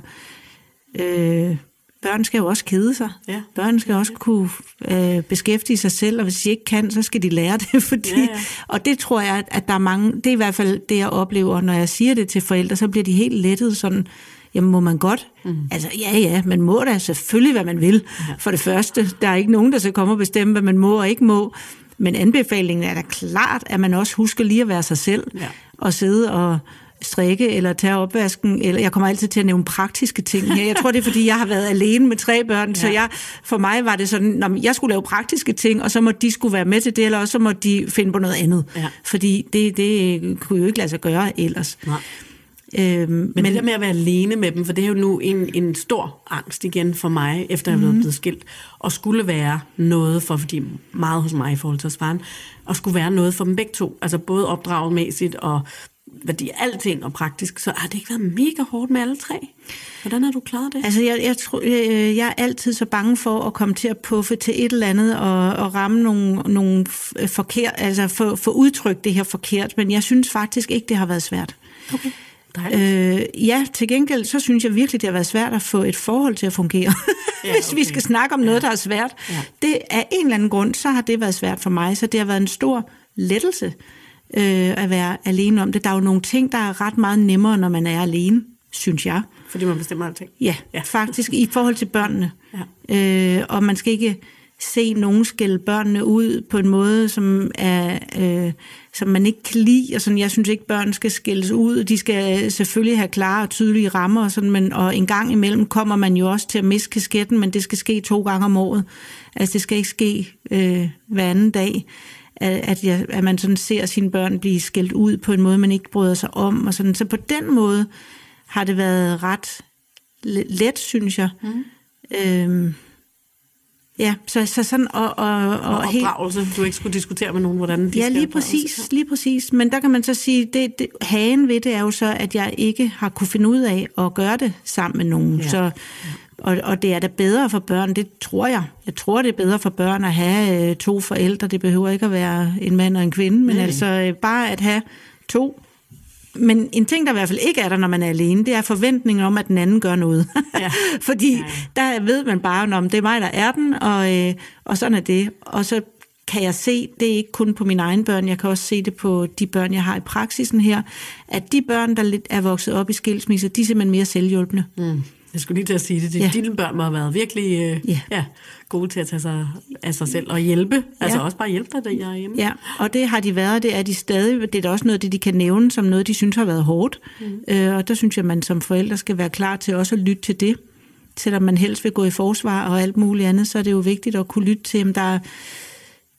øh, børn skal jo også kede sig. Ja. Børn skal også kunne øh, beskæftige sig selv, og hvis de ikke kan, så skal de lære det. Fordi, ja, ja. Og det tror jeg, at der er mange, det er i hvert fald det, jeg oplever, når jeg siger det til forældre, så bliver de helt lettet sådan, jamen må man godt? Mm. Altså ja, ja, man må da selvfølgelig, hvad man vil. Ja. For det første, der er ikke nogen, der skal komme og bestemme, hvad man må og ikke må. Men anbefalingen er da klart, at man også husker lige at være sig selv, ja. og sidde og strikke eller tage opvasken, eller jeg kommer altid til at nævne praktiske ting her. Jeg tror, det er, fordi jeg har været alene med tre børn, ja. så jeg, for mig var det sådan, at jeg skulle lave praktiske ting, og så må de skulle være med til det, eller også så må de finde på noget andet. Ja. Fordi det, det kunne jo ikke lade sig gøre ellers. Nej. Øhm, men, men det der med at være alene med dem, for det er jo nu en, en stor angst igen for mig, efter jeg mm. blevet skilt, og skulle være noget for, fordi meget hos mig i forhold til faren, og skulle være noget for dem begge to, altså både opdragmæssigt og værdi, alting og praktisk, så har det ikke været mega hårdt med alle tre? Hvordan har du klaret det? Altså, jeg, jeg, tror, jeg, jeg er altid så bange for at komme til at puffe til et eller andet og, og ramme nogle, nogle forkert, altså få, for udtrykt det her forkert, men jeg synes faktisk ikke, det har været svært. Okay. Øh, ja, til gengæld, så synes jeg virkelig, det har været svært at få et forhold til at fungere. Ja, Hvis okay. vi skal snakke om noget, ja. der er svært. Ja. Det er en eller anden grund, så har det været svært for mig. Så det har været en stor lettelse øh, at være alene om det. Der er jo nogle ting, der er ret meget nemmere, når man er alene, synes jeg. Fordi man bestemmer alting? Ja, ja. faktisk i forhold til børnene. Ja. Øh, og man skal ikke se nogen skælde børnene ud på en måde, som, er, øh, som man ikke kan lide. Og sådan, jeg synes ikke, børn skal skældes ud. De skal selvfølgelig have klare og tydelige rammer. Og, sådan, men, og en gang imellem kommer man jo også til at miste kasketten, men det skal ske to gange om året. Altså det skal ikke ske øh, hver anden dag. At, jeg, at man sådan ser sine børn blive skældt ud på en måde, man ikke bryder sig om. Og sådan. Så på den måde har det været ret let, synes jeg. Mm. Øhm, Ja, så, så sådan... Og, og, og, og opdragelse, helt, du ikke skulle diskutere med nogen, hvordan de Ja, lige præcis, lige præcis. Men der kan man så sige, det, det, hagen ved det er jo så, at jeg ikke har kunne finde ud af at gøre det sammen med nogen. Ja. Så, og, og det er da bedre for børn, det tror jeg. Jeg tror, det er bedre for børn at have øh, to forældre. Det behøver ikke at være en mand og en kvinde, men Nej. altså øh, bare at have to men en ting, der i hvert fald ikke er der, når man er alene, det er forventningen om, at den anden gør noget. Ja. Fordi ja, der ved man bare, om det er mig, der er den, og, øh, og sådan er det. Og så kan jeg se, det er ikke kun på mine egne børn, jeg kan også se det på de børn, jeg har i praksisen her, at de børn, der lidt er vokset op i skilsmisser, de er simpelthen mere selvhjulpende. Mm. Jeg skulle lige til at sige det. ja. Dine børn må have været virkelig øh, ja. Ja, gode til at tage sig af sig selv og hjælpe. Altså også bare hjælpe dig, der jeg er hjemme. Ja, og det har de været, det er de stadig. Det er da også noget, det de kan nævne som noget, de synes har været hårdt. Mm. Øh, og der synes jeg, man som forældre skal være klar til også at lytte til det. Selvom man helst vil gå i forsvar og alt muligt andet, så er det jo vigtigt at kunne lytte til, om der er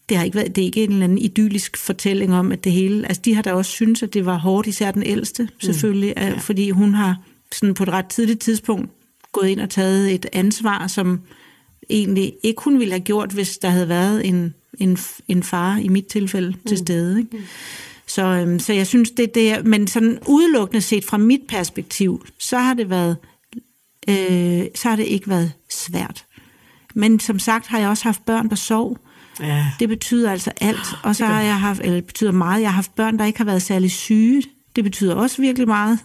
det har ikke været, det er ikke en eller anden idyllisk fortælling om, at det hele, altså de har da også synes at det var hårdt, især den ældste, mm. selvfølgelig, mm. ja. fordi hun har sådan på et ret tidligt tidspunkt gået ind og taget et ansvar, som egentlig ikke hun ville have gjort, hvis der havde været en, en, en far, i mit tilfælde, mm. til stede. Ikke? Mm. Så, øhm, så jeg synes, det, det er, men sådan udelukkende set fra mit perspektiv, så har det været, øh, så har det ikke været svært. Men som sagt har jeg også haft børn, der sov, Ja. Det betyder altså alt. Og så har jeg haft, eller det betyder meget, jeg har haft børn, der ikke har været særlig syge. Det betyder også virkelig meget.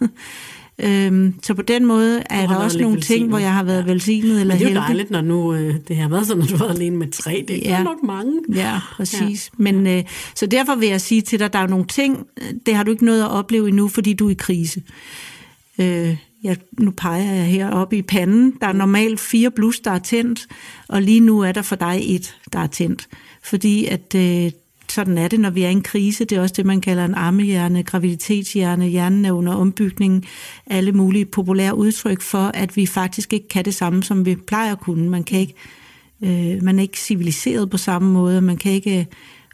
Øhm, så på den måde er der også nogle ting, velsignet. hvor jeg har været ja. velsignet eller Men det er jo dejligt, når nu øh, det har været sådan, at du har været alene med tre. Det er Ja. nok mange. Ja, præcis. Ja. Men, øh, så derfor vil jeg sige til dig, der er nogle ting, øh, det har du ikke nået at opleve endnu, fordi du er i krise. Øh, jeg, nu peger jeg her oppe i panden. Der er normalt fire blus, der er tændt, og lige nu er der for dig et, der er tændt. Fordi at øh, sådan er det, når vi er i en krise. Det er også det, man kalder en armehjerne, graviditetshjerne, hjernen er under ombygning. Alle mulige populære udtryk for, at vi faktisk ikke kan det samme, som vi plejer at kunne. Man kan ikke, øh, man er ikke civiliseret på samme måde, man kan ikke øh,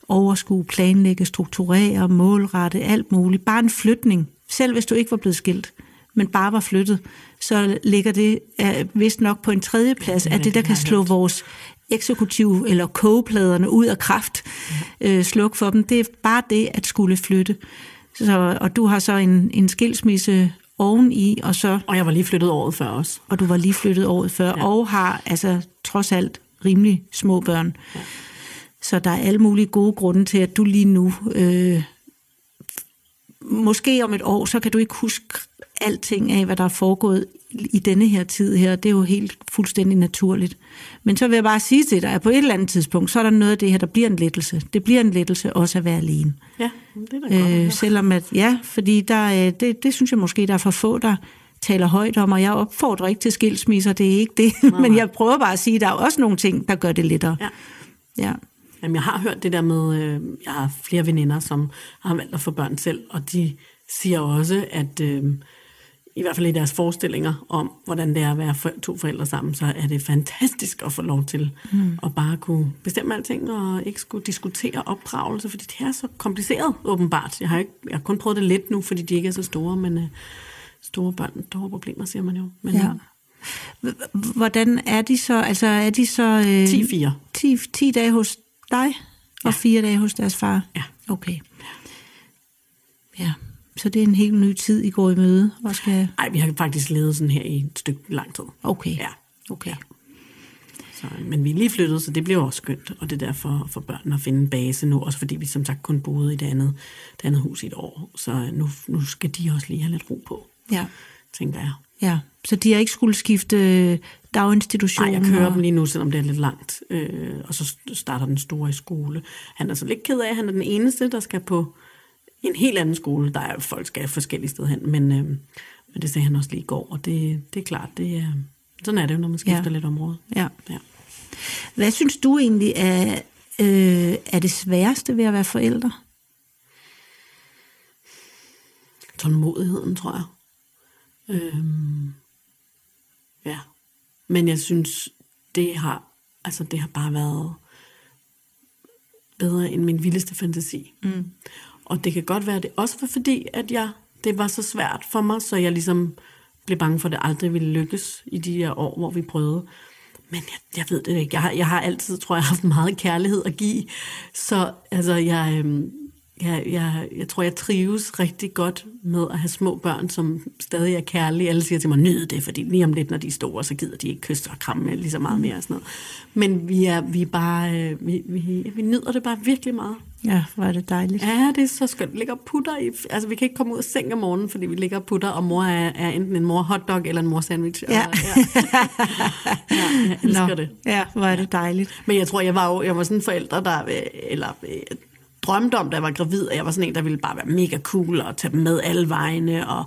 overskue, planlægge, strukturere, målrette, alt muligt. Bare en flytning, selv hvis du ikke var blevet skilt, men bare var flyttet, så ligger det øh, vist nok på en tredje plads, Ja, at det, der kan slå vores eksekutive eller kogepladerne ud af kraft, øh, sluk for dem, det er bare det at skulle flytte. Så, og du har så en, en skilsmisse oveni, og så Og jeg var lige flyttet året før også. og du var lige flyttet året før. Ja. og har altså trods alt rimelig små børn. Ja. Så der er alle mulige gode grunde til, at du lige nu, øh, måske om et år, så kan du ikke huske alting af, hvad der er foregået i denne her tid her. Det er jo helt fuldstændig naturligt. Men så vil jeg bare sige til dig, at på et eller andet tidspunkt, så er der noget af det her, der bliver en lettelse. Det bliver en lettelse også at være alene. Ja, det er da godt. Øh, selvom at, ja, fordi der, øh, det, det synes jeg måske, der er for få, der taler højt om, og jeg opfordrer ikke til skilsmisser, det er ikke det. Men nej. jeg prøver bare at sige, at der er også nogle ting, der gør det lettere. ja. Ja. Jamen, jeg har hørt det der med, øh, jeg har flere veninder, som har valgt at få børn selv, og de siger også, at øh, i hvert fald i deres forestillinger om, hvordan det er at være for, to forældre sammen, så er det fantastisk at få lov til mm. at bare kunne bestemme alting, og ikke skulle diskutere opdragelse, fordi det er så kompliceret, åbenbart. Jeg har, ikke, jeg har kun prøvet det lidt nu, fordi de ikke er så store, men øh, store børn, store problemer, siger man jo. Men, ja. øh, Hvordan er de så? Altså er de så... Øh, 10-4. 10, 10 dage hos dig, og fire dage hos deres far? Ja. Okay. Ja, så det er en helt ny tid, I går i møde og skal... Ej, vi har faktisk levet sådan her i et stykke lang tid. Okay. Ja. Okay. Så, men vi er lige flyttet, så det bliver også skønt, og det er derfor for børnene at finde en base nu, også fordi vi som sagt kun boede i det andet, det andet hus i et år, så nu, nu skal de også lige have lidt ro på, Ja. tænker jeg. Ja, så de har ikke skulle skifte øh, daginstitution? Nej, jeg kører og... dem lige nu, selvom det er lidt langt, øh, og så starter den store i skole. Han er så lidt ked af, at han er den eneste, der skal på en helt anden skole. Der er folk skal forskellige steder hen, men, øh, men det sagde han også lige i går, og det, det er klart, det er, sådan er det jo, når man skifter Ja. lidt område. Ja. Ja. Hvad synes du egentlig er, øh, er det sværeste ved at være forældre? tålmodigheden, tror jeg. Øhm, ja. Men jeg synes, det har, altså det har bare været bedre end min vildeste fantasi. Mm. Og det kan godt være, det også var fordi, at jeg, det var så svært for mig, så jeg ligesom blev bange for, at det aldrig ville lykkes i de her år, hvor vi prøvede. Men jeg, jeg ved det ikke. Jeg jeg har altid, tror jeg, haft meget kærlighed at give. Så altså, jeg, øhm, jeg, jeg, jeg tror, jeg trives rigtig godt med at have små børn, som stadig er kærlige. Alle siger til mig, nyd det, fordi lige om lidt, når de er store, så gider de ikke kysse og kramme lige så meget mere. Og sådan noget. Men vi er, vi er bare, øh, vi, vi, vi nyder det bare virkelig meget. Ja, hvor er det dejligt. Ja, det er så skønt. Vi ligger og putter i... Altså, vi kan ikke komme ud af seng om morgenen, fordi vi ligger og putter, og mor er, er enten en mor hotdog eller en mor sandwich. Ja. Og, ja. ja, jeg elsker Nå, det. Ja, hvor er det dejligt. Men jeg tror, jeg var jo jeg var sådan en forælder, der... øh, Eller, øh, drømte om, da jeg var gravid, og jeg var sådan en, der ville bare være mega cool og tage dem med alle vejene. Og,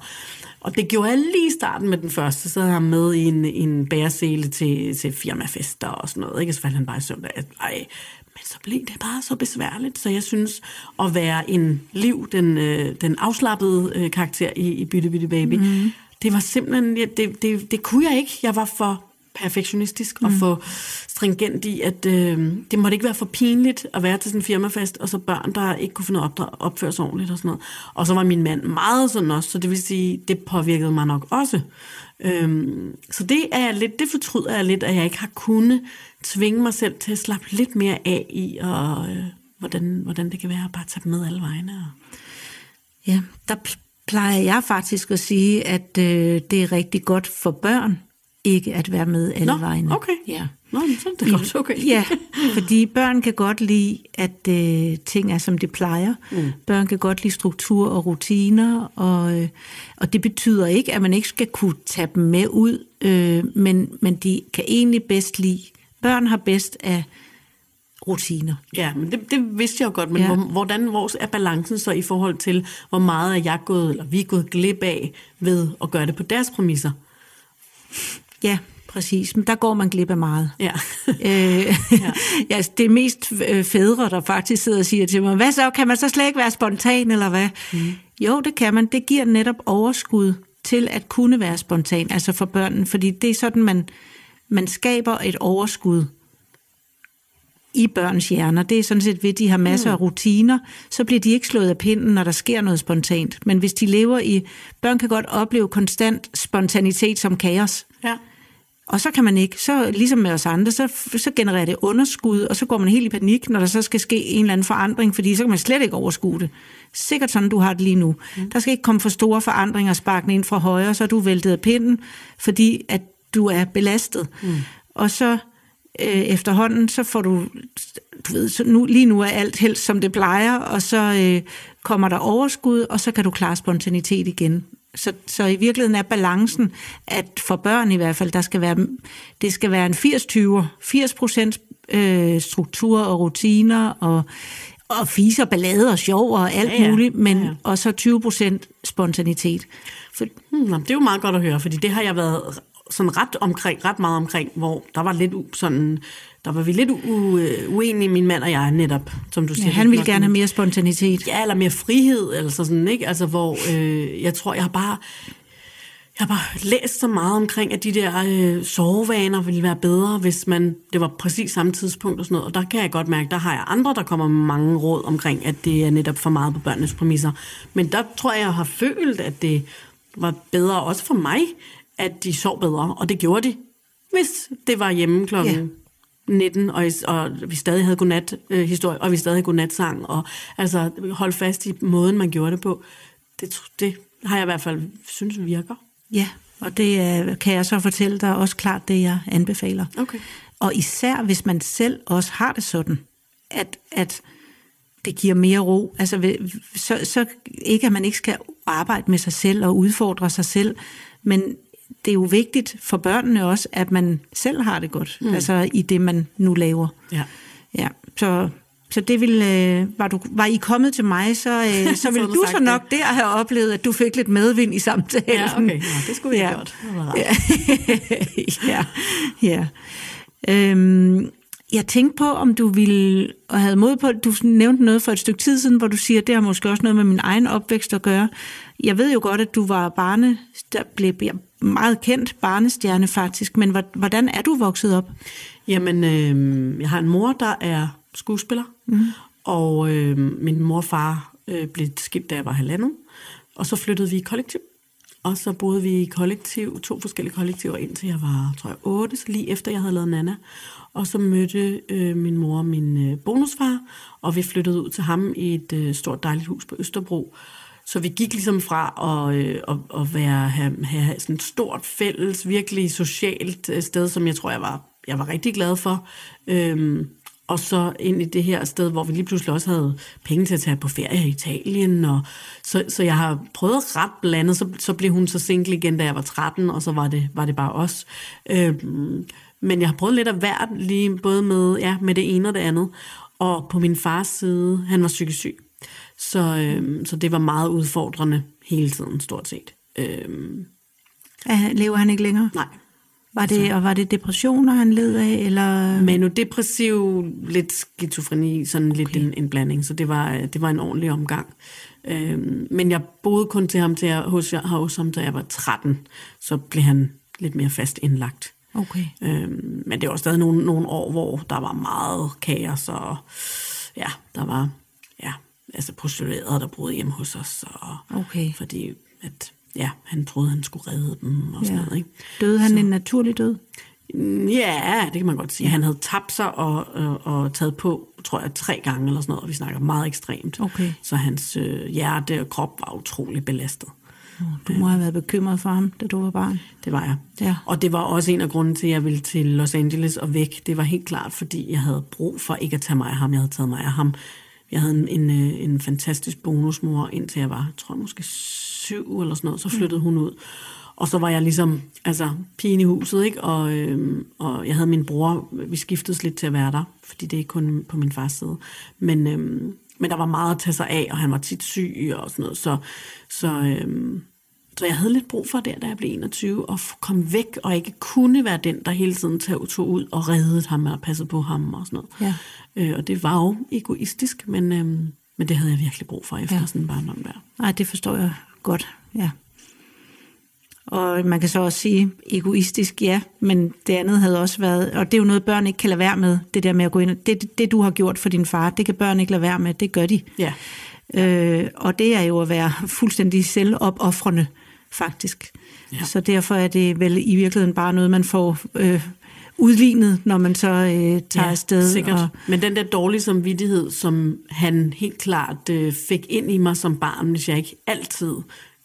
og det gjorde jeg lige i starten med den første. Så havde jeg ham med i en, en bæresele til, til firmafester og sådan noget. Ikke? Så faldt han bare i søvn. At, ej, men så blev det bare så besværligt. Så jeg synes, at være en liv, den, øh, den afslappede øh, karakter i, i Bytte Bytte Baby, mm. det var simpelthen, det, det, det kunne jeg ikke. Jeg var for perfektionistisk og for stringent i, at øh, det måtte ikke være for pinligt at være til sådan en firmafest, og så børn, der ikke kunne finde at opdra- opføre sig ordentligt og sådan noget. Og så var min mand meget sådan også, så det vil sige, det påvirkede mig nok også. Øhm, så det er jeg lidt, det fortryder jeg lidt, at jeg ikke har kunnet tvinge mig selv til at slappe lidt mere af i, og øh, hvordan, hvordan det kan være at bare tage dem med alle vegne. Og... Ja, der pl- plejer jeg faktisk at sige, at øh, det er rigtig godt for børn, ikke at være med alle Nå, vegne. okay. Ja. Nå, så er det godt, okay. Ja, fordi børn kan godt lide, at øh, ting er, som det plejer. Mm. Børn kan godt lide struktur og rutiner, og, øh, og det betyder ikke, at man ikke skal kunne tage dem med ud, øh, men, men de kan egentlig bedst lide, børn har bedst af rutiner. Ja, men det, det vidste jeg jo godt, men Ja. ja. hvor, hvordan hvor er balancen så i forhold til, hvor meget er jeg gået, eller vi er gået glip af ved at gøre det på deres præmisser? Ja, præcis. Men der går man glip af meget. Ja. øh, ja. ja, det er mest øh, fædre, der faktisk sidder og siger til mig, hvad så, kan man så slet ikke være spontan, eller hvad? Mm. Jo, det kan man. Det giver netop overskud til at kunne være spontan, altså for børnene, fordi det er sådan, man, man skaber et overskud i børns hjerner. Det er sådan set ved, at de har masser af rutiner, så bliver de ikke slået af pinden, når der sker noget spontant. Men hvis de lever i... Børn kan godt opleve konstant spontanitet som kaos. ja. Og så kan man ikke, så ligesom med os andre, så, så genererer det underskud, og så går man helt i panik, når der så skal ske en eller anden forandring, fordi så kan man slet ikke overskue det. Sikkert sådan, du har det lige nu. Mm. Der skal ikke komme for store forandringer sparkende ind fra højre, så er du væltet af pinden, fordi at du er belastet. Mm. Og så øh, efterhånden, så får du, du ved, så nu, lige nu er alt helst som det plejer, og så øh, kommer der overskud, og så kan du klare spontanitet igen. Så, så i virkeligheden er balancen, at for børn i hvert fald, der skal være, det skal være en 80-20'er. 80 procent øh, struktur og rutiner, og, og fise og ballade og sjov og alt Ja, ja. muligt, men Ja, ja. og så 20 procent spontanitet. For, Hmm, det er jo meget godt at høre, fordi det har jeg været sådan ret omkring, ret meget omkring, hvor der var lidt sådan, der var vi lidt u- øh, uenige, min mand og jeg netop, som du siger. ja, han lidt vil nok gerne have mere spontanitet. Ja, eller mere frihed, eller sådan, ikke? Altså, hvor øh, jeg tror, jeg har bare... Jeg har bare læst så meget omkring, at de der øh, sovevaner ville være bedre, hvis man det var præcis samme tidspunkt og sådan noget. Og der kan jeg godt mærke, der har jeg andre, der kommer med mange råd omkring, at det er netop for meget på børnenes præmisser. Men der tror jeg, jeg har følt, at det var bedre også for mig, at de sov bedre. Og det gjorde de, hvis det var hjemme klokken. 19, og, og vi stadig havde godnat øh, historie, og vi stadig havde godnatsang, og altså holde fast i måden, man gjorde det på. Det, det har jeg i hvert fald synes virker. Ja, og det øh, kan jeg så fortælle dig også klart det, jeg anbefaler. Okay. Og især hvis man selv også har det sådan, at, at det giver mere ro. Altså, så, så ikke, at man ikke skal arbejde med sig selv og udfordre sig selv, men det er jo vigtigt for børnene også, at man selv har det godt, mm. altså i det, man nu laver. Ja. Ja, så, så det vil, øh, var, du, var I kommet til mig, så, øh, så ville havde du så nok der have oplevet, at du fik lidt medvind i samtalen. Ja, okay. Ja, det skulle vi have gjort. Det rart. ja, ja. Øhm, jeg tænkte på, om du ville, og havde mod på, du nævnte noget for et stykke tid siden, hvor du siger, at det har måske også noget med min egen opvækst at gøre. Jeg ved jo godt, at du var barne, der blev meget kendt barnestjerne faktisk, men hvor- hvordan er du vokset op? Jamen, øh, jeg har en mor, der er skuespiller, mm. og øh, min mor og far øh, blev skilt, da jeg var halvandet, og så flyttede vi i kollektiv. Og så boede vi i kollektiv, to forskellige kollektiver, indtil jeg var, tror jeg, otte, så lige efter jeg havde lavet Nana. Og så mødte øh, min mor min øh, bonusfar, og vi flyttede ud til ham i et øh, stort dejligt hus på Østerbro. Så vi gik ligesom fra at, øh, at, at være, have, have sådan et stort fælles, virkelig socialt øh, sted, som jeg tror, jeg var, jeg var rigtig glad for. Øhm, og så ind i det her sted, hvor vi lige pludselig også havde penge til at tage på ferie i Italien. Og så, så jeg har prøvet ret blandet. Så, så blev hun så single igen, da jeg var 13, og så var det, var det bare os. Øhm, men jeg har prøvet lidt af hvert, lige både med, ja, med det ene og det andet. Og på min fars side, han var psykisk syg. Så, øhm, så det var meget udfordrende hele tiden, stort set. Er- Lever han ikke længere? nej, Var det, og var det depressioner, han led af? Eller? Manodepressiv, lidt skizofreni, sådan lidt okay. en, en blanding, så det var, det var en ordentlig omgang. Øhm, men jeg boede kun til ham, til jeg, hos, hos ham, da jeg var 13, så blev han lidt mere fast indlagt. Okay. Øhm, men det var stadig nogle, nogle år, hvor der var meget kaos, og ja, der var altså prostituerede, der boede hjemme hos os. Og, Okay. Fordi at, ja, han troede, han skulle redde dem og sådan Ja. noget. Ikke? Døde han en naturlig død? Ja, det kan man godt sige. Han havde tabt sig og, og, og taget på, tror jeg, tre gange eller sådan noget, og vi snakker meget ekstremt. Okay. Så hans øh, hjerte og krop var utrolig belastet. Du må have været bekymret for ham, da du var barn. Det var jeg. Ja. Og det var også en af grunden til, at jeg ville til Los Angeles og væk. Det var helt klart, fordi jeg havde brug for ikke at tage mig af ham. Jeg havde taget mig af ham. Jeg havde en, en, øh, en fantastisk bonusmor, indtil jeg var, jeg tror måske syv eller sådan noget. Så flyttede hun ud. Og så var jeg ligesom, altså, pigen i huset, ikke? Og, øhm, og jeg havde min bror, vi skiftedes lidt til at være der, fordi det er kun på min fars side. Men, øhm, men der var meget at tage sig af, og han var tit syg og sådan noget. Så, så, øhm, så jeg havde lidt brug for det, da jeg blev 21, at komme væk, og ikke kunne være den, der hele tiden tog, ud og reddede ham og passede på ham og sådan noget. Ja. Øh, og det var jo egoistisk, men, øhm, men det havde jeg virkelig brug for efter ja. sådan en barndom der. Nej, det forstår jeg godt, ja. Og man kan så også sige egoistisk, ja, men det andet havde også været, og det er jo noget, børn ikke kan lade være med, det der med at gå ind, det, det, det du har gjort for din far, det kan børn ikke lade være med, det gør de. Ja. Øh, og det er jo at være fuldstændig selvopoffrende, faktisk. Ja. Så derfor er det vel i virkeligheden bare noget, man får øh, udlignet, når man så øh, tager ja, afsted. sikkert. Og. Men den der dårlige samvittighed, som han helt klart øh, fik ind i mig som barn, hvis jeg ikke altid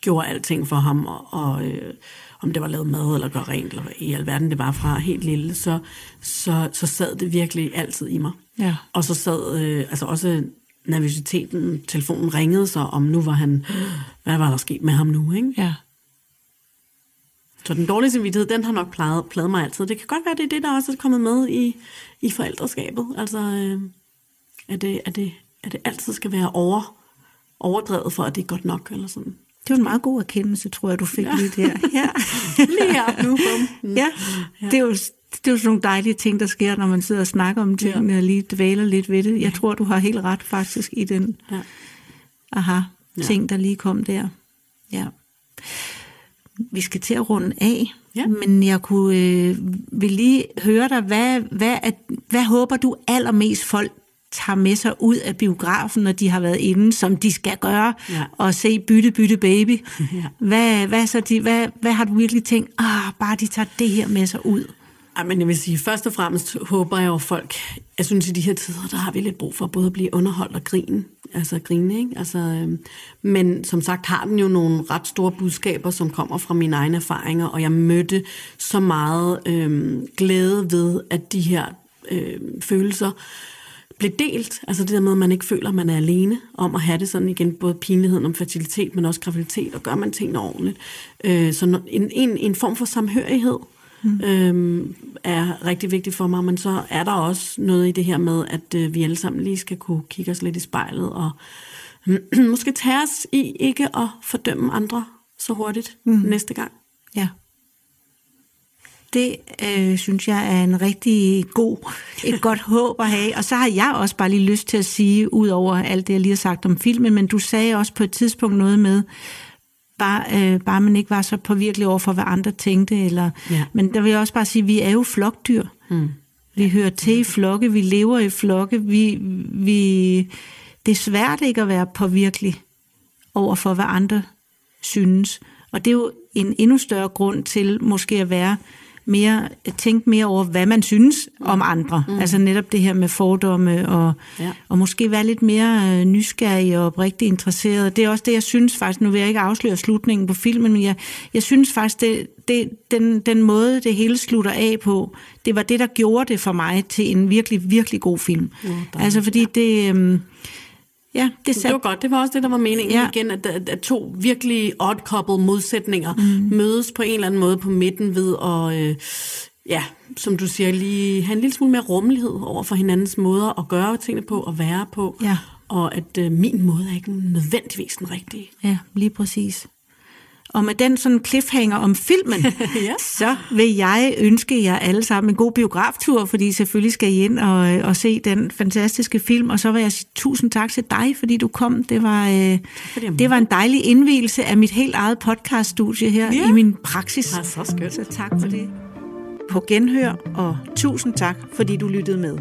gjorde alting for ham, og, og øh, om det var lavet mad eller gøre rent, eller i alverden det var fra helt lille, så, så, så sad det virkelig altid i mig. Ja. Og så sad øh, altså også nervøsiteten, telefonen ringede så, om nu var han, hvad var der sket med ham nu, ikke? ja. Så den dårlige samvittighed, den har nok plaget, plaget mig altid. Det kan godt være, det er det, der også er kommet med i, i forældreskabet. Altså, øh, at, det, at, det, at det altid skal være over, overdrevet for, at det er godt nok, eller sådan. Det var en meget god erkendelse, tror jeg, du fik ja. lige der. Ja. Lige her nu, bum. ja. Det er jo det er jo sådan nogle dejlige ting, der sker, når man sidder og snakker om tingene ja. og lige dvæler lidt ved det. Jeg tror, du har helt ret faktisk i den Ja. aha, Ja. ting, der lige kom der. Ja. Vi skal til at runde af, Ja. men jeg kunne øh, vil lige høre dig, hvad, hvad, er, hvad håber du allermest folk tager med sig ud af biografen, når de har været inde, som de skal gøre, Ja. og se Bytte Bytte Baby. Ja. hvad, hvad, så de, hvad, hvad har du virkelig tænkt, ah, bare de tager det her med sig ud? Ej, men jeg vil sige, først og fremmest håber jeg jo folk, jeg synes i de her tider, der har vi lidt brug for både at blive underholdt og grine, altså grine, ikke? Altså, øhm, men som sagt har den jo nogle ret store budskaber, som kommer fra mine egne erfaringer, og jeg mødte så meget øhm, glæde ved, at de her øhm, følelser blev delt. Altså det der med, at man ikke føler, at man er alene om at have det sådan igen, både pinligheden om fertilitet, men også graviditet, og gør man tingene ordentligt. Øh, så en, en, en form for samhørighed mm. øhm, er rigtig vigtigt for mig, men så er der også noget i det her med, at øh, vi alle sammen lige skal kunne kigge os lidt i spejlet, og måske tage os i ikke at fordømme andre så hurtigt mm. næste gang. Ja. Det øh, synes jeg er en rigtig god, et godt håb at have. Og så har jeg også bare lige lyst til at sige, ud over alt det, jeg lige har sagt om filmen, men du sagde også på et tidspunkt noget med, bare, øh, bare man ikke var så påvirkelig over for, hvad andre tænkte. Eller, Ja. Men der vil jeg også bare sige, at vi er jo flokdyr. Mm. Vi hører til i flokke, vi lever i flokke. Vi, vi, det er svært ikke at være påvirkelig over for, hvad andre synes. Og det er jo en endnu større grund til måske at være mere, tænke mere over, hvad man synes om andre. Mm. Altså netop det her med fordomme, og, Ja. og måske være lidt mere øh, nysgerrig og oprigtigt interesseret. Det er også det, jeg synes faktisk, nu vil jeg ikke afsløre slutningen på filmen, men jeg, jeg synes faktisk, det, det, den, den måde, det hele slutter af på, det var det, der gjorde det for mig til en virkelig, virkelig god film. dejligt, altså fordi det... Øhm, ja, det Det satte var godt. Det var også det, der var meningen Ja. igen, at, at, at to virkelig odd couple modsætninger mm. mødes på en eller anden måde på midten ved at, øh, ja, som du siger, lige have en lille smule mere rummelighed over for hinandens måder at gøre tingene på og være på. Ja. Og at øh, min måde er ikke nødvendigvis den rigtige. Ja, lige præcis. Og med den sådan cliffhanger om filmen, Ja. så vil jeg ønske jer alle sammen en god biograftur, fordi selvfølgelig skal I ind og, og se den fantastiske film. Og så vil jeg sige tusind tak til dig, fordi du kom. Det var, øh, det var en dejlig indvielse af mit helt eget podcaststudie her Ja. i min praksis. Ja, så skønt. Så tak for det. På genhør, og tusind tak, fordi du lyttede med.